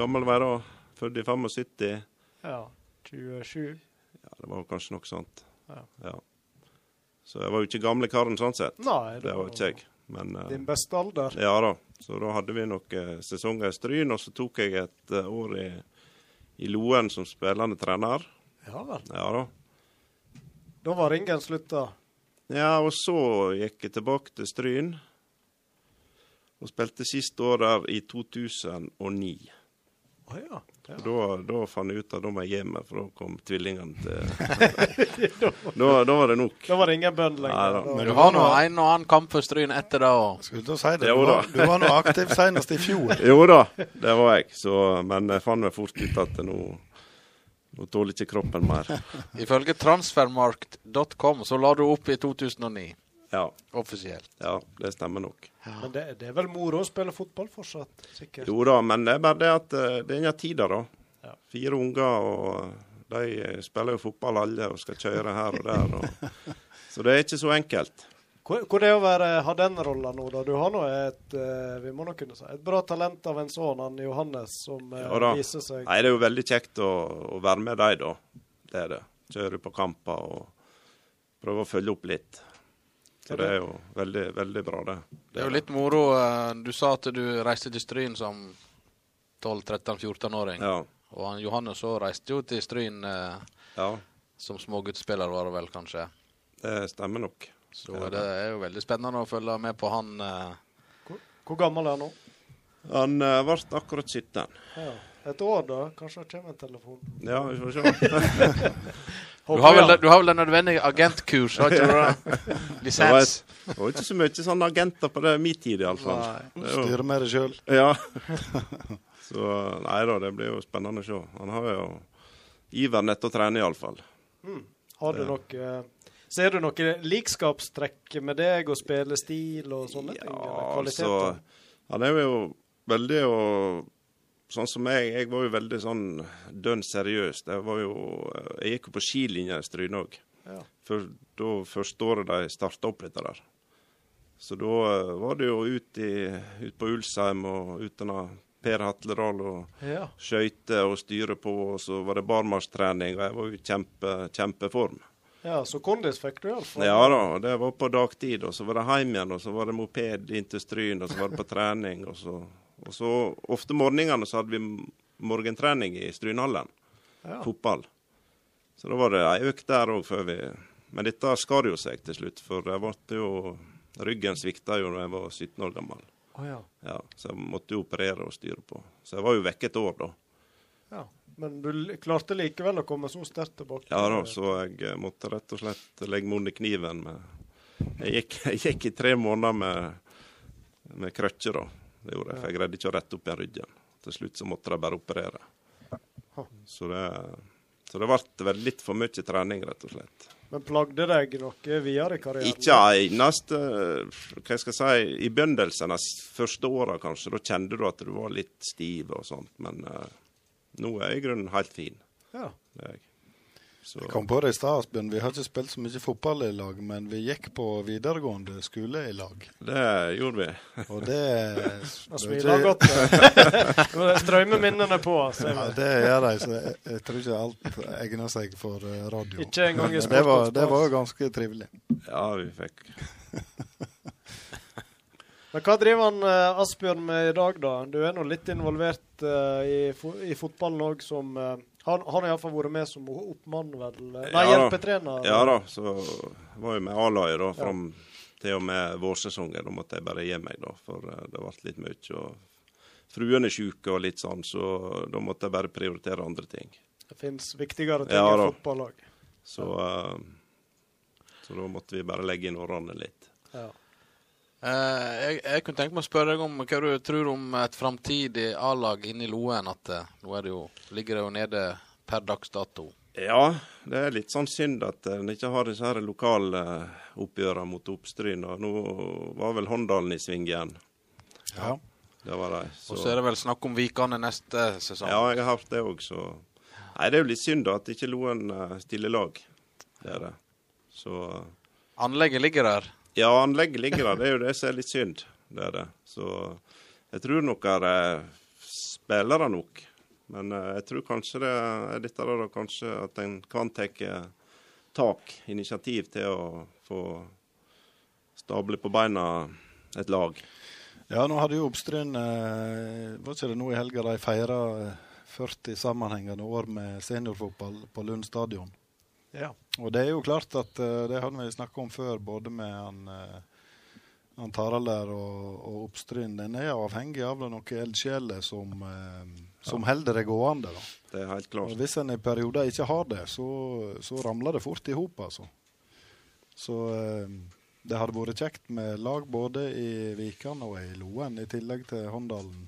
Gammel var jeg da? Født i 75. Ja, 27? Ja, det var kanskje noe sånt. Ja. Ja. Så jeg var jo ikke gamle karen sånn sett. Nei, det det var- ikke jeg. Men eh, Din beste alder? Ja da. Så da hadde vi noen sesonger i Stryn, og så tok jeg et eh, år i, i Loen som spillende trener. Ja vel. Ja da. Da var ringen slutta. Ja, og så gikk jeg tilbake til Stryn. Og spilte siste år der i 2009. Å ja. Ja. Og Da, da fant jeg ut at da må jeg gi meg, for da kom tvillingene til da, da var det nok. Da var det ingen bønn lenger. Da- Men du har nå en og annen kamp for Stryn etter det òg. Skulle til å si det. Jo Du var, du var nå aktiv senest i fjor. Jo da, det var jeg. Så, men jeg fant meg fort ut at nå, nå tåler ikke kroppen mer. Ifølge transfermarkt.com så la du opp i 2009. Ja, Offisielt. ja det stemmer nok. Men det, det er vel moro å spille fotball fortsatt? Sikkert. Jo da, men det er bare det at eh, det er ingen tider, da. Ja. Fire unger, og de eh, spiller jo fotball alle og skal kjøre her og der. Og, så det er ikke så enkelt. Hvor, er det er å være, ha den rolla nå, da? Du har nå et eh, vi må nå kunne si, et bra talent av en sønn, han Johannes, som Ja da. viser seg Nei, det er jo veldig kjekt å, å være med dem, da. Det er det. Kjøre på kamper og prøve å følge opp litt. Så det er jo veldig, veldig bra, det. Det er jo litt moro. eh, Du sa at du reiste til Stryn som 12-13-14-åring. Ja. Og han Johannes òg reiste jo til Stryn eh, ja, som småguttspiller, var det vel kanskje. det stemmer nok. Så det er jo veldig spennende å følge med på han. eh. Hvor gammel er han nå? Han eh, ble akkurat 17. Ja. Et år, da? Kanskje det kommer en telefon? Ja, vi får se. Du har, vel, du har vel den nødvendige agentkurs, har ikke du det? Det var, Lisens. det var ikke så mye sånne agenter på det min tid, iallfall. Styre med det sjøl. Ja. Så nei da, det blir jo spennende å se. Han har jo iveren etter å trene, iallfall. Har du Ja. noe Ser du noe likskapstrekk med deg og spillestil og sånne ting? Ja, kvaliteter? altså Han er jo veldig og Sånn som jeg, jeg var jo veldig sånn dønn seriøs. Det var jo Jeg gikk jo på skilinja i Stryne òg. Ja. For da første året de starta opp dette der. Så da eh, var det jo ut, i, ut på Ulsheim og uten av Per Hatledal og Ja. skøyter og styre på, og så var det barmarkstrening, og jeg var jo i kjempe, kjempeform. ja, så kondis fikk du iallfall. Ja da, det var på dagtid, og så var det hjem igjen, og så var det moped inn til Stryn, og så var det på trening, og så, og så ofte morgenene så hadde vi morgentrening i Strynhallen, Ja. fotball. Så da var det ei økt der òg før vi Men dette skar jo seg til slutt, for jeg ble jo Ryggen svikta jo da jeg var 17 år gammel. Oh, ja. Ja, så jeg måtte jo operere og styre på. Så jeg var jo vekke et år da. ja. Men du klarte likevel å komme så sterkt tilbake? Ja da, så jeg måtte rett og slett legge meg under kniven. Med, jeg, gikk, jeg gikk i tre måneder med, med krøkker, da. Det gjorde jeg, for jeg greide ikke å rette opp igjen ryggen. Til slutt så måtte de bare operere. Så det, så det ble litt for mye trening, rett og slett. Men plagde deg noe videre i karrieren? Ikke eneste Hva skal jeg si I begynnelsen, de første åra kanskje, da kjente du at du var litt stiv og sånt. Men uh, nå er jeg i grunnen helt fin. Ja. Det er jeg. Så, Jeg kom på det i stad, Asbjørn. Vi har ikke spilt så mye fotball i lag, men vi gikk på videregående skole i lag. det gjorde vi. Og det smiler godt. Det strømmer minnene på. Ja, det gjør de, så jeg, jeg tror ikke alt egner seg for eh, radio. Ikke engang i det var, det var ganske trivelig. Ja, vi fikk Men hva driver han eh, Asbjørn med i dag, da? Du er nå litt involvert eh, i, fo i fotballen òg, som uh, Han han har iallfall vært med som oppmann, vel? Nei, Ja hjelpetrener. Ja da, så var jeg med A-laget da, fram til og med vårsesongen. Da måtte jeg bare gi meg, da, for eh, det ble litt mye. Og fruen er sjuk og litt sånn, så da måtte jeg bare prioritere andre ting. Det fins viktigere ting Ja i fotballag. Så, eh, så da måtte vi bare legge inn årene litt. Ja. Eh, jeg, jeg kunne tenke meg å spørre deg om hva du tror om et framtidig A-lag inne i Loen. At eh, nå det jo, ligger det jo nede per dags dato. Ja, det er litt sånn synd at en ikke har disse her lokale oppgjørene mot Oppstryn. Nå var vel Håndalen i sving igjen. Ja. Det var de. Og så er det vel snakk om Vikane neste sesong. Ja, jeg har hørt det òg, så Nei, det er jo litt synd da at ikke Loen eh, stiller lag. Det er det. Så Anlegget ligger der. Ja, anlegget ligger der. Det er jo det som er litt synd. Det er det. Så jeg tror nok er eh, spillere nok. Men eh, jeg tror kanskje det er litt der da, kanskje at en kan ta tak, initiativ til å få stable på beina et lag. Ja, nå hadde jo Oppstryn eh, Var ikke det nå i helga de feira 40 sammenhengende år med seniorfotball på Lund stadion? Ja. Og det er jo klart at uh, det hadde vi snakka om før, både med han, uh, han Tarald der og, og Oppstryn. Den er avhengig av noen eldsjeler som, uh, som holder det gående. da. Det er helt Og klart. hvis en i perioder ikke har det, så, så ramler det fort i hop, altså. Så det hadde vært kjekt med lag både i Vikan og i Loen, i tillegg til Håndalen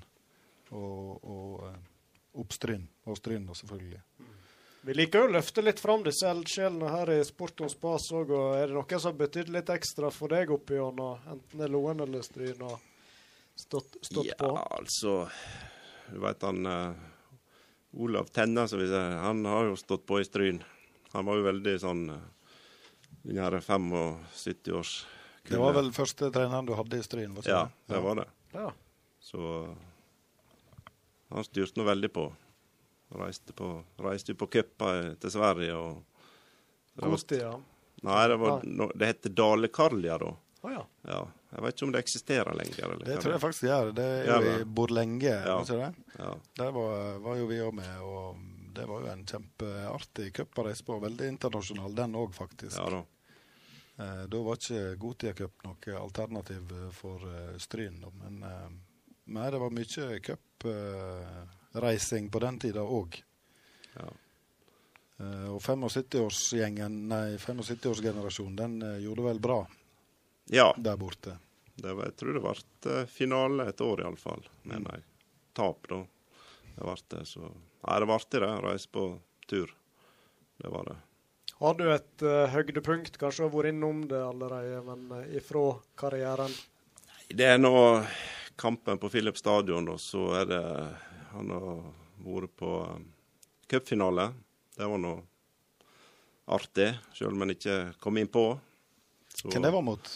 og, og Oppstryn. Og Stryn, selvfølgelig. Vi liker jo å løfte litt fram disse eldsjelene her i Sport og spas òg. Og er det noe som har betydd litt ekstra for deg opp gjennom, enten det er Loen eller Stryn, og stått, stått Ja, på? altså Du veit han uh, Olav Tenna, som vi sier, han har jo stått på i Stryn. Han var jo veldig sånn uh, Den her 75-års Det var vel første treneren du hadde i Stryn? Ja, det var det. Ja. Så han styrte nå veldig på. Reiste på reiste på cuper til Sverige og tid, ja. Nei, det, var, no, det heter Dalekarlia da. Oh, ja. Ja. Jeg vet ikke om det eksisterer lenger. Eller Det hva tror jeg faktisk det gjør. Det er jo i Borlenge, Ja. det? Ja. Der var, var jo vi òg med, og det var jo en kjempeartig cup å reise på. Veldig internasjonal den òg, faktisk. ja da. Eh, da var ikke Gotia Cup noe alternativ eh, for uh, Stryn. Men uh, nei, det var mye cupreising på den tida òg. Ja. Uh, og 75-årsgjengen, nei, 75-årsgenerasjonen, den uh, gjorde vel bra ja. der borte. Det var, jeg tror det ble eh, finale et år, iallfall. Men nei, tap, da. Det ble det, så Nei, det ble artig, det. Reise på tur. Det var det. Har du et uh, høydepunkt? Kanskje du har vært innom det allerede, men uh, ifra karrieren? Det er nå kampen på Filip stadion, og så er det Han har vært på um, cupfinale. Det var nå artig, sjøl om han ikke kom inn på. Så- Hvem det var mot?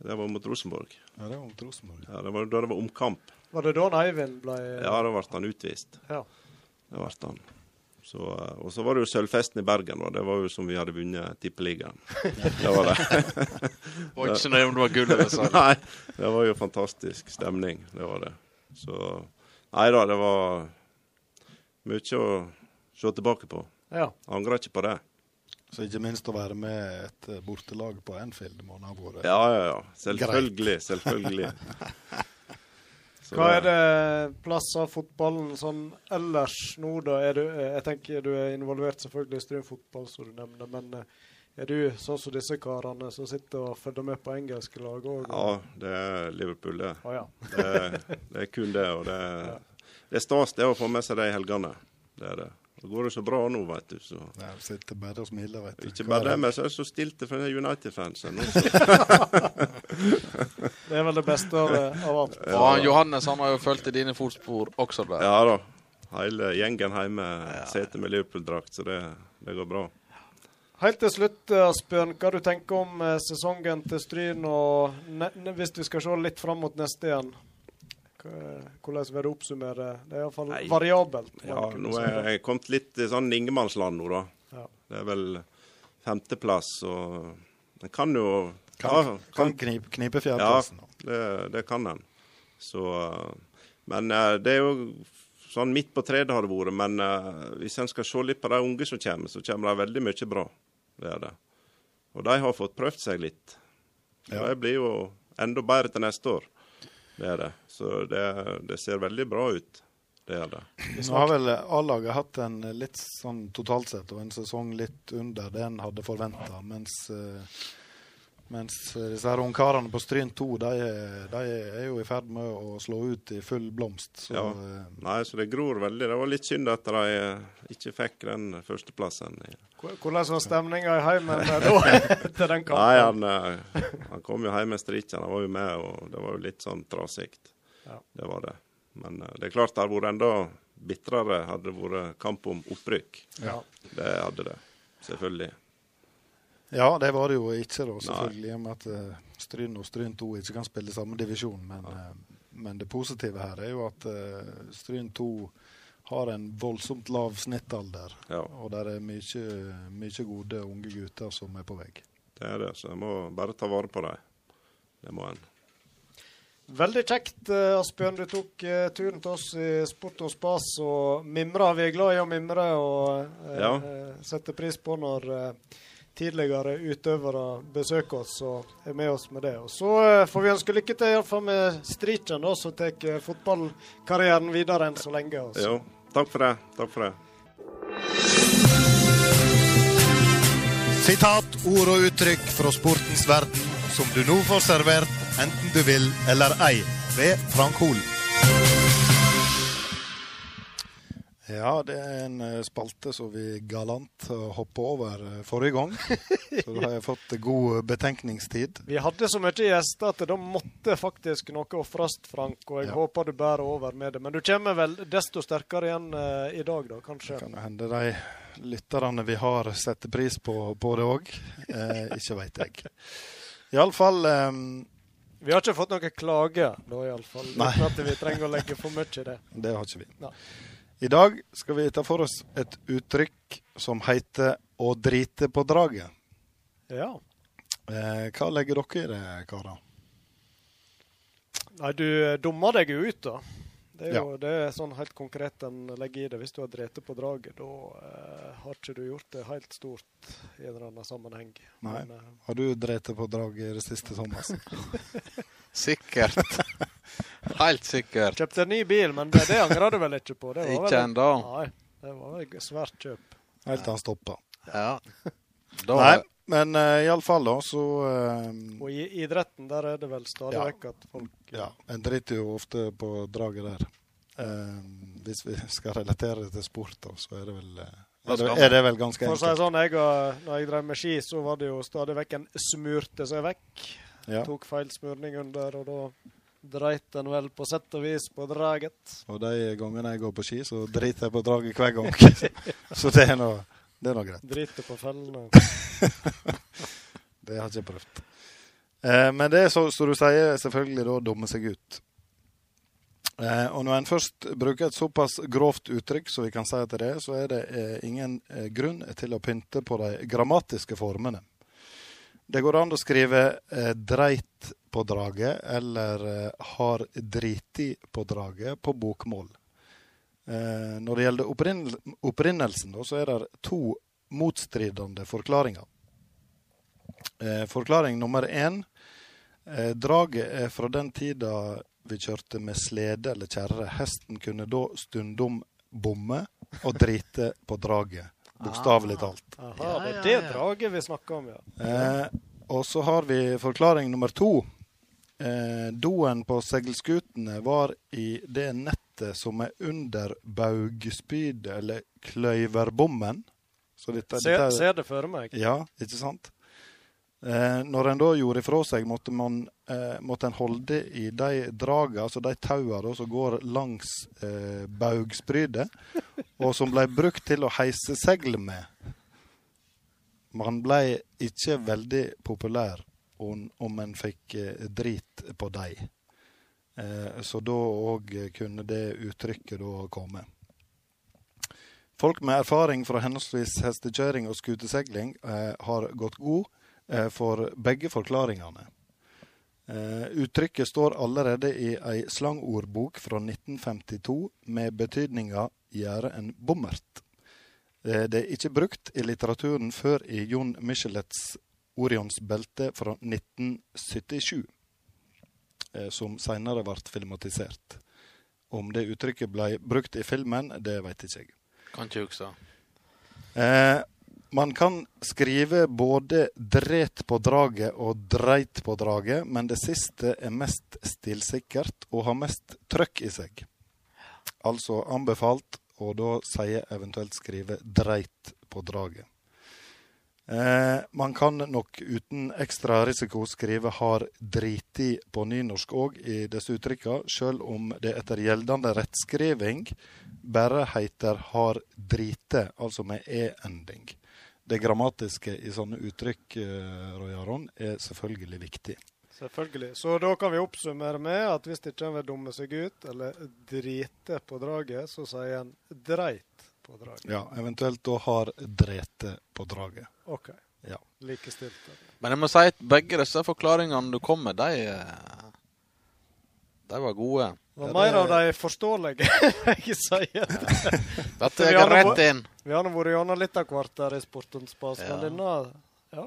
Det var mot Rosenborg. Ja, det var mot Rosenborg. Ja, det var da det var omkamp. Var det da Eivind ble Ja, da ble han utvist. Ja. Det ble han. Så, eh, og så var det jo sølvfesten i Bergen. Og det var jo som vi hadde vunnet Tippeligaen. Det var det. Og ikke så nøye om det var gull eller sølv. Nei, det var jo fantastisk stemning. Det var det. Så Nei da, det var mye å se tilbake på. Ja. Angrer ikke på det. Så ikke minst å være med et eh, bortelag på Anfield må ha vært Ja, ja, ja. Selvfølgelig. Selvfølgelig. Så Hva er det plass av fotballen sånn ellers nå, da? Er du, eh, jeg tenker du er involvert selvfølgelig i Strømfotball, som du nevner, men eh, er du sånn som disse karene som sitter og følger med på engelske lag òg? Ja, det er Liverpool, det. Oh, ja. det, det er kun det. Og det, det er stas det å få med seg det i helgene. Det er det. Det går det så bra nå, vet du. Så. Ja, sitter bare og smiler, vet du. Ikke bare det, men så er det så stilt for United-fansen. nå, Det er vel det beste av, av alt. Og Johannes han har jo fulgt i dine fotspor også der. Ja da. Hele gjengen hjemme sitter med Liverpool-drakt, så det, det går bra. Helt til slutt, Asbjørn, hva du tenker om eh, sesongen til Stryn, og hvis vi skal se litt fram mot neste igjen? Hvordan vil du oppsummere? Det er iallfall variabelt. Ja, nå er jeg kommet litt i sånn ingenmannsland nå, da. Ja. Det er vel femteplass, og en kan jo Kan, ja, kan knipe, knipe Ja, det, det kan en. Så Men det er jo sånn midt på treet har det vært. Men uh, hvis en skal se litt på de unge som kommer, så kommer det veldig mye bra. Det er det. Og de har fått prøvd seg litt. Ja. De blir jo enda bedre til neste år. Det er det. Så det, det ser veldig bra ut. Det er det. Nå har vel A-laget hatt en litt sånn totalt sett, og en sesong litt under det en hadde forventa. Mens, eh, mens disse her ungkarene på Stryn 2, de, de er jo i ferd med å slå ut i full blomst. Så Ja. eh, Nei, så det gror veldig. Det var litt synd at de eh, ikke fikk den førsteplassen. Hvordan var stemninga i heimen eh, da, til den kampen? Nei, han, han kom jo hjem med strikken. Han var jo med, og det var jo litt sånn trasig. Ja. Det var det. Men det er klart det hadde vært enda bitrere hadde det vært kamp om opprykk. Ja. Det hadde det. Selvfølgelig. Ja, det var det jo ikke, da, selvfølgelig. I og med at eh, Stryn og Stryn 2 ikke kan spille samme divisjon. Men, eh, men det positive her er jo at eh, Stryn 2 har en voldsomt lav snittalder. Ja. Og der er mye, mye gode unge gutter som er på vei. Det er det. Så jeg må bare ta vare på dem. Det må en. Veldig kjekt, Asbjørn. Du tok turen til oss i Sport og Spas og mimra. Vi er glad i å mimre og Ja. eh, sette pris på når eh, tidligere utøvere besøker oss og er med oss med det. Og Så eh, får vi ønske lykke til iallfall med Strichen, som tar eh, fotballkarrieren videre enn så lenge. Også. Jo, takk for det. Takk for det. Sitat, ord og uttrykk fra sportens verden som du nå får servert enten du vil eller ei, ved Frank Hol. Ja, det er en eh, spalte som vi galant eh, hoppa over eh, forrige gang. Så da har jeg fått god betenkningstid. Vi hadde så mye gjester at da måtte faktisk noe ofres, Frank. Og jeg Ja. håper du bærer over med det. Men du kommer vel desto sterkere igjen eh, i dag, da, kanskje? Det Kan hende de lytterne vi har, setter pris på, på det òg. Eh, ikke veit jeg. Iallfall eh, Vi har ikke fått noen klage, da iallfall. Uten at vi trenger å legge for mye i det. Det har ikke vi. Nei. I dag skal vi ta for oss et uttrykk som heter 'å drite på draget'. Ja. Eh, hva legger dere i det, karer? Nei, du eh, dummer deg jo ut, da. Det er Ja. jo det er sånn helt konkret en legger i det. Hvis du har drept på draget, da eh, har ikke du gjort det helt stort i en eller annen sammenheng. Nei. Men, eh, Har du drept på draget i det siste, Thomas? Sikkert. Helt sikkert. Kjøpte en ny bil, men det, det angrer du vel ikke på? Det var Ikke vel- ennå. Nei, det var vel et svært kjøp. Helt til han stoppa. Ja. Da, Nei, men uh, iallfall, da, så uh, Og i idretten der er det vel stadig Ja. vekk at folk Ja, en driter jo ofte på draget der. Uh, hvis vi skal relatere det til sport, da, så er det vel uh, er det, er det vel ganske For å si sånn, jeg, og- når jeg drev med ski, så var det jo stadig vekk en smurte seg vekk. Ja. Tok feil smurning under, og da dreit den vel på sett og vis på draget. Og de gangene jeg går på ski, så driter jeg på draget hver gang. så det er nå er nå greit. Driter på fellene. Det har jeg ikke prøvd. Eh, men det er så, så du sier, selvfølgelig da dumme seg ut. Eh, og når en først bruker et såpass grovt uttrykk som vi kan si til det, så er det eh, ingen eh, grunn til å pynte på de grammatiske formene. Det går an å skrive eh, 'dreit på draget' eller eh, 'har driti på draget' på bokmål. Eh, når det gjelder opprinnel opprinnelsen, da, så er det to motstridende forklaringer. Eh, forklaring nummer én. Eh, draget er fra den tida vi kjørte med slede eller kjerre. Hesten kunne da stundom bomme og drite på draget. Bokstavelig talt. Aha, det er det draget vi snakker om, ja. Eh, og så har vi forklaring nummer to. Eh, doen på seilskutene var i det nettet som er under baugspydet, eller kløyverbommen. Så dette, Ser, dette- ser det for meg. ja, ikke sant? Eh, når en da gjorde ifra seg, måtte, man, eh, måtte en holde i de draga, altså de taua som går langs eh, baugsprydet, og som ble brukt til å heise seil med. Man ble ikke veldig populær om, om en fikk eh, drit på de. Eh, så da òg kunne det uttrykket da komme. Folk med erfaring fra henholdsvis hestekjøring og skutesegling eh, har gått god for begge forklaringene. Eh, uttrykket står allerede i ei slangordbok fra 1952 med betydninga 'gjøre en bommert'. Eh, det er ikke brukt i litteraturen før i Jon Michelets 'Orions belte' fra 1977, eh, som senere ble filmatisert. Om det uttrykket ble brukt i filmen, det vet ikke jeg. Kan ikke huske. Eh, man kan skrive både 'dret på draget' og 'dreit på draget', men det siste er mest stilsikkert og har mest trøkk i seg. Altså anbefalt, og da sier eventuelt skrive 'dreit på draget'. Eh, man kan nok uten ekstra risiko skrive 'har driti' på nynorsk òg i disse uttrykka, sjøl om det etter gjeldende rettskriving bare heter 'har drite', altså med e-ending. Det grammatiske i sånne uttrykk eh, Roy Aron, er selvfølgelig viktig. Selvfølgelig. Så da kan vi oppsummere med at hvis ikke en vil dumme seg ut, eller drite på draget, så sier en dreit på draget. Ja, Eventuelt da 'har drete på draget'. OK. Ja. Likestilt. Men jeg må si at begge disse forklaringene du kom med, de, eh, De var gode. Det var mer av de forståelige, jeg sier. Dette er rett inn. Vi har nå vært gjennom litt av hvert der i Sportens Ja. men denne ja,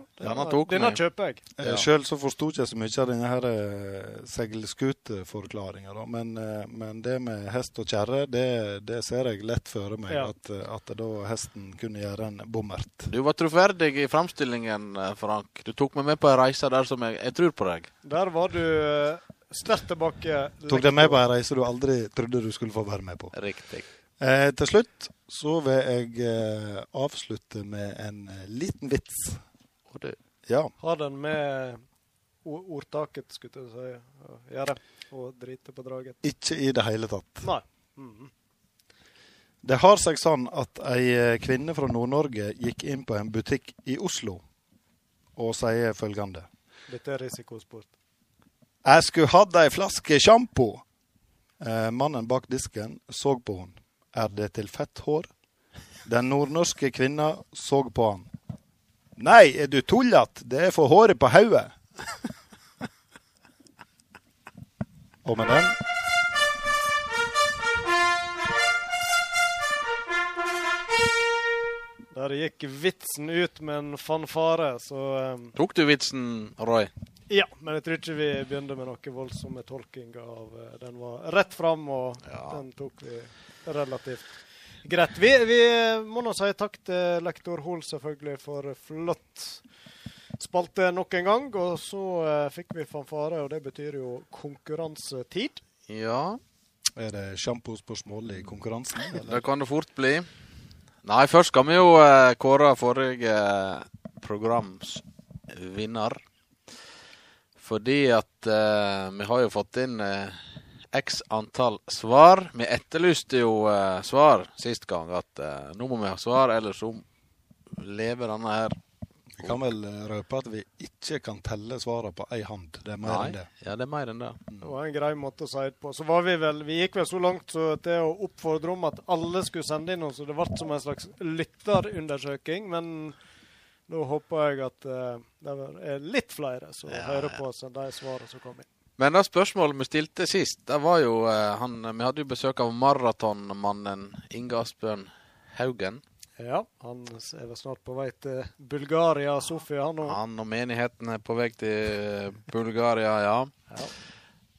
Denne kjøper jeg. Ja. Sjøl så forsto ikke jeg så mye av denne her eh, seilskuteforklaringa. Men, eh, men det med hest og kjerre, det, det ser jeg lett for meg. Ja. At, eh, at da hesten kunne gjøre en bommert. Du var troverdig i framstillingen, eh, Frank. Du tok meg med på ei reise der som jeg Jeg tror på deg. Der var du eh, sterkt tilbake. Tok deg med på ei reise du aldri trodde du skulle få være med på. Riktig. Eh, til slutt så vil jeg eh, avslutte med en eh, liten vits. Og du? Ja. Har den med ordtaket, skulle jeg si, å gjøre. Og drite på draget. Ikke i det hele tatt. Nei. Mhm. Det har seg sånn at ei eh, kvinne fra Nord-Norge gikk inn på en butikk i Oslo og sier følgende. Dette er risikosport. Jeg skulle hatt ei flaske sjampo. Eh, mannen bak disken så på henne. Er det til fett hår? Den nordnorske kvinna så på han. Nei, er du tullete? Det er for håret på hodet. Og med den Der gikk vitsen ut med en fanfare, så um, Tok du vitsen, Roy? Ja, men jeg tror ikke vi begynte med noe voldsomme tolking av eh, Den var rett fram, og den tok vi relativt greit. Vi, vi må nå si takk til lektor Hoel selvfølgelig for flott spalte nok en gang. Og så eh, fikk vi fanfare, og det betyr jo konkurransetid. Ja. Er det sjampospørsmål i konkurransen? Det kan det fort bli. Nei, først skal vi jo eh, kåre forrige eh, programs vinner. Fordi at eh, vi har jo fått inn eh, x antall svar. Vi etterlyste jo eh, svar sist gang. At eh, nå må vi ha svar, ellers så lever denne her Vi kan vel eh, røpe at vi ikke kan telle svarene på ei hand. Det er mer Nei. enn det. Ja, det er mer enn det. Det var en grei måte å si det på. Så var vi vel Vi gikk vel så langt så til å oppfordre om at alle skulle sende inn noe, så det ble som en slags lytterundersøking. Men nå håper jeg at eh, det er litt flere som hører på oss enn de svarene som kom inn. Men det spørsmålet vi stilte sist, det var jo eh, han Vi hadde jo besøk av maratonmannen Inge Asbjørn Haugen. Ja, han er vel snart på vei til Bulgaria, Sofia. Han og Han og menigheten er på vei til Bulgaria, ja.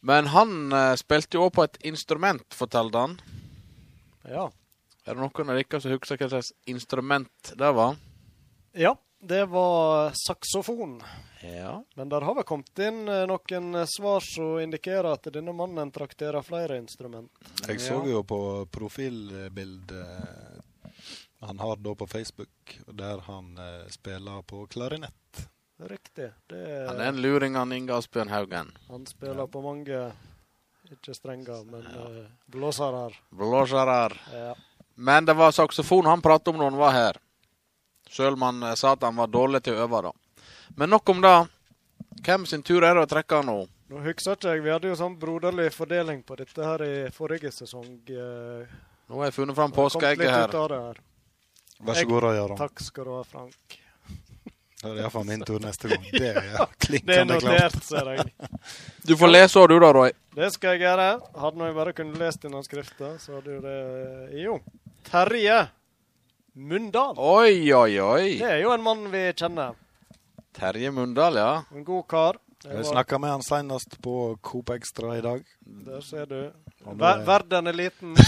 Men han eh, spilte jo òg på et instrument, fortalte han. Ja. Er det noen av dere som husker hva slags instrument det var? Ja, det var saksofon. Ja. Men der har vel kommet inn eh, noen eh, svar som indikerer at denne mannen trakterer flere instrument. Jeg så jo på profilbildet han har da på Facebook, der han eh, spiller på klarinett. Riktig. Det Han er en luring, han Inge Asbjørn Haugen. Han spiller på mange ikke strenger, men ja. blåsere. Blåsere. Ja. Men det var saksofon han pratet om når han var her. Sjøl om han eh, sa at han var dårlig til å øve, da. Men nok om det. Hvem sin tur er det å trekke nå? Nå husker ikke jeg, Vi hadde jo sånn broderlig fordeling på dette her i forrige sesong. eh, Nå har jeg funnet fram påskeegget her. her. Vær så god, Aron. Takk skal du ha, Frank. Det er iallfall min tur neste gang. Det er Det er notert, ser jeg. Du får lese òg, du da, Roy. Det skal jeg gjøre. Hadde nå jeg bare kunnet lest denne skrifta, så hadde jo det Jo. Terje Mundal. Oi, oi, oi. Det er jo en mann vi kjenner. Terje Mundal, ja. En god kar. Vi Jeg var- snakka med han senest på Coop Extra i dag. Der ser du. Ver verden er liten.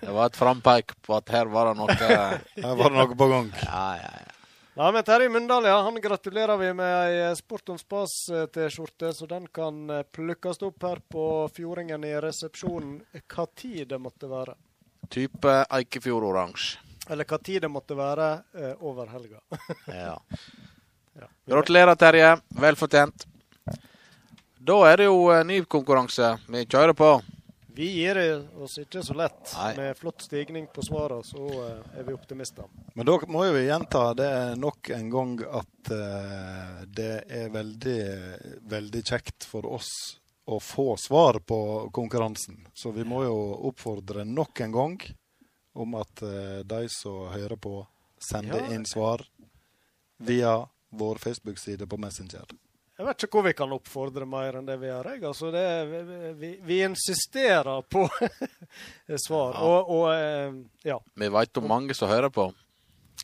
Det var et frampeik på at her var det noe Her var det noe på gang. Ja, ja, ja. Nei, men Terje Mundal, ja, han gratulerer vi med ei Sport om spas-T-skjorte, så den kan eh, plukkes opp her på Fjordingen i resepsjonen hva tid det måtte være. Type Eikefjord-oransje. Eller hva tid det måtte være eh, over helga. Ja. Ja. Gratulerer, Terje. Vel fortjent. Da er det jo eh, ny konkurranse vi kjører på. Vi gir oss ikke så lett. Nei. Med flott stigning på svarene, så eh, er vi optimister. Men da må jo vi gjenta det nok en gang at eh, det er veldig, veldig kjekt for oss å få svar på konkurransen. Så vi må jo oppfordre nok en gang om at eh, de som hører på, sender Ja. inn svar via vår Facebook-side på Messenger. Jeg vet ikke hvor vi kan oppfordre mer enn det vi gjør. Altså, det, vi, vi, vi insisterer på svar. Ja. Og, og eh, ja. Vi veit om mange som hører på.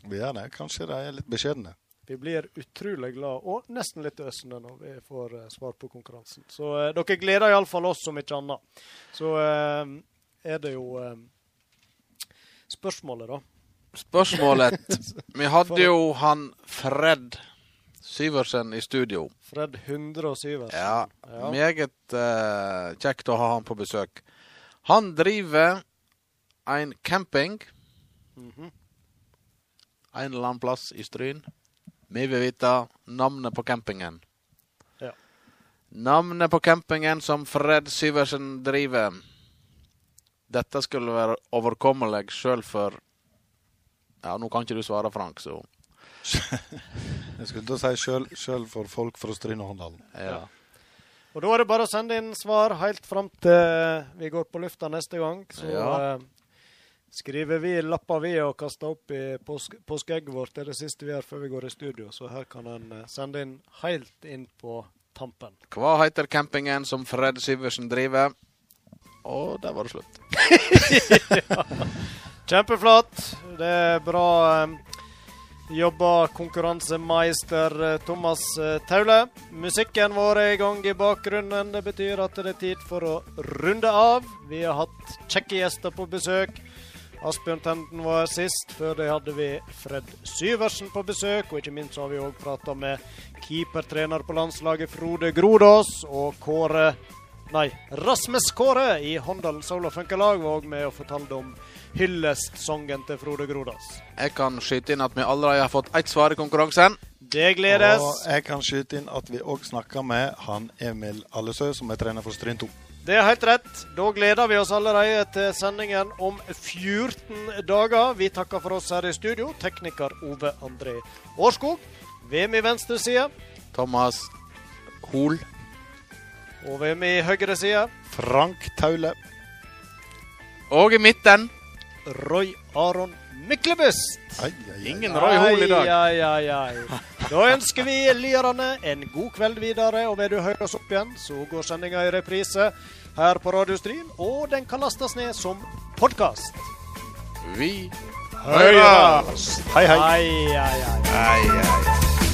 Vi gjør det. Kanskje de er litt beskjedne. Vi blir utrolig glad og nesten litt øsende når vi får eh, svar på konkurransen. Så eh, dere gleder iallfall oss, om ikke annet. Så eh, er det jo eh, spørsmålet, da. Spørsmålet Vi hadde jo han Fred Syversen i studio. Fred 107. Ja, Ja. Meget uh, kjekt å ha han på besøk. Han driver en camping Mhm. en eller annen plass i Stryn. Vi vil vite navnet på campingen. Ja. Navnet på campingen som Fred Syversen driver. Dette skulle være overkommelig sjøl for Ja, nå kan ikke du svare, Frank, så Jeg skulle til å si sjøl, sjøl for folk fra Stryn og Håndalen. ja. Og da er det bare å sende inn svar helt fram til vi går på lufta neste gang. Så Ja. Skriver vi lapper vi og kaster opp i påsk påskeegget vårt. Det er det siste vi gjør før vi går i studio. Så her kan en eh, sende inn helt inn på tampen. Hva heter campingen som Fred Syversen driver? Og der var det slutt. Kjempeflott. Det er bra eh, jobba, konkurransemeister eh, Thomas Taule. Musikken vår er i gang i bakgrunnen. Det betyr at det er tid for å runde av. Vi har hatt kjekke gjester på besøk. Asbjørn Tenden var sist. Før det hadde vi Fred Syversen på besøk. Og ikke minst har vi òg prata med keepertrener på landslaget Frode Grodås og Kåre Nei, Rasmus Kåre i Håndalen Soul og Funkelag var òg med og fortalte om hyllestsongen til Frode Grodås. Jeg kan skyte inn at vi allerede har fått ett svar i konkurransen. Det gledes. Og jeg kan skyte inn at vi òg snakka med han Emil Allesø, som er trener for Stryn 2. Det er helt rett. Da gleder vi oss allerede til sendingen om 14 dager. Vi takker for oss her i studio, tekniker Ove André Årskog. Ved min venstre side Thomas Hol. og ved min høyre side Frank Taule. Og i midten Roy Aron Myklebust. Ingen Roy Hoel i dag. Ai, ai, ai. Da ønsker vi lytterne en god kveld videre, og vil du høre oss opp igjen, så går sendinga i reprise her på Radio Stryn, og den kan lastes ned som podkast. Vi høres! Hei, hei. Ai, ai. Ai, ai, ai.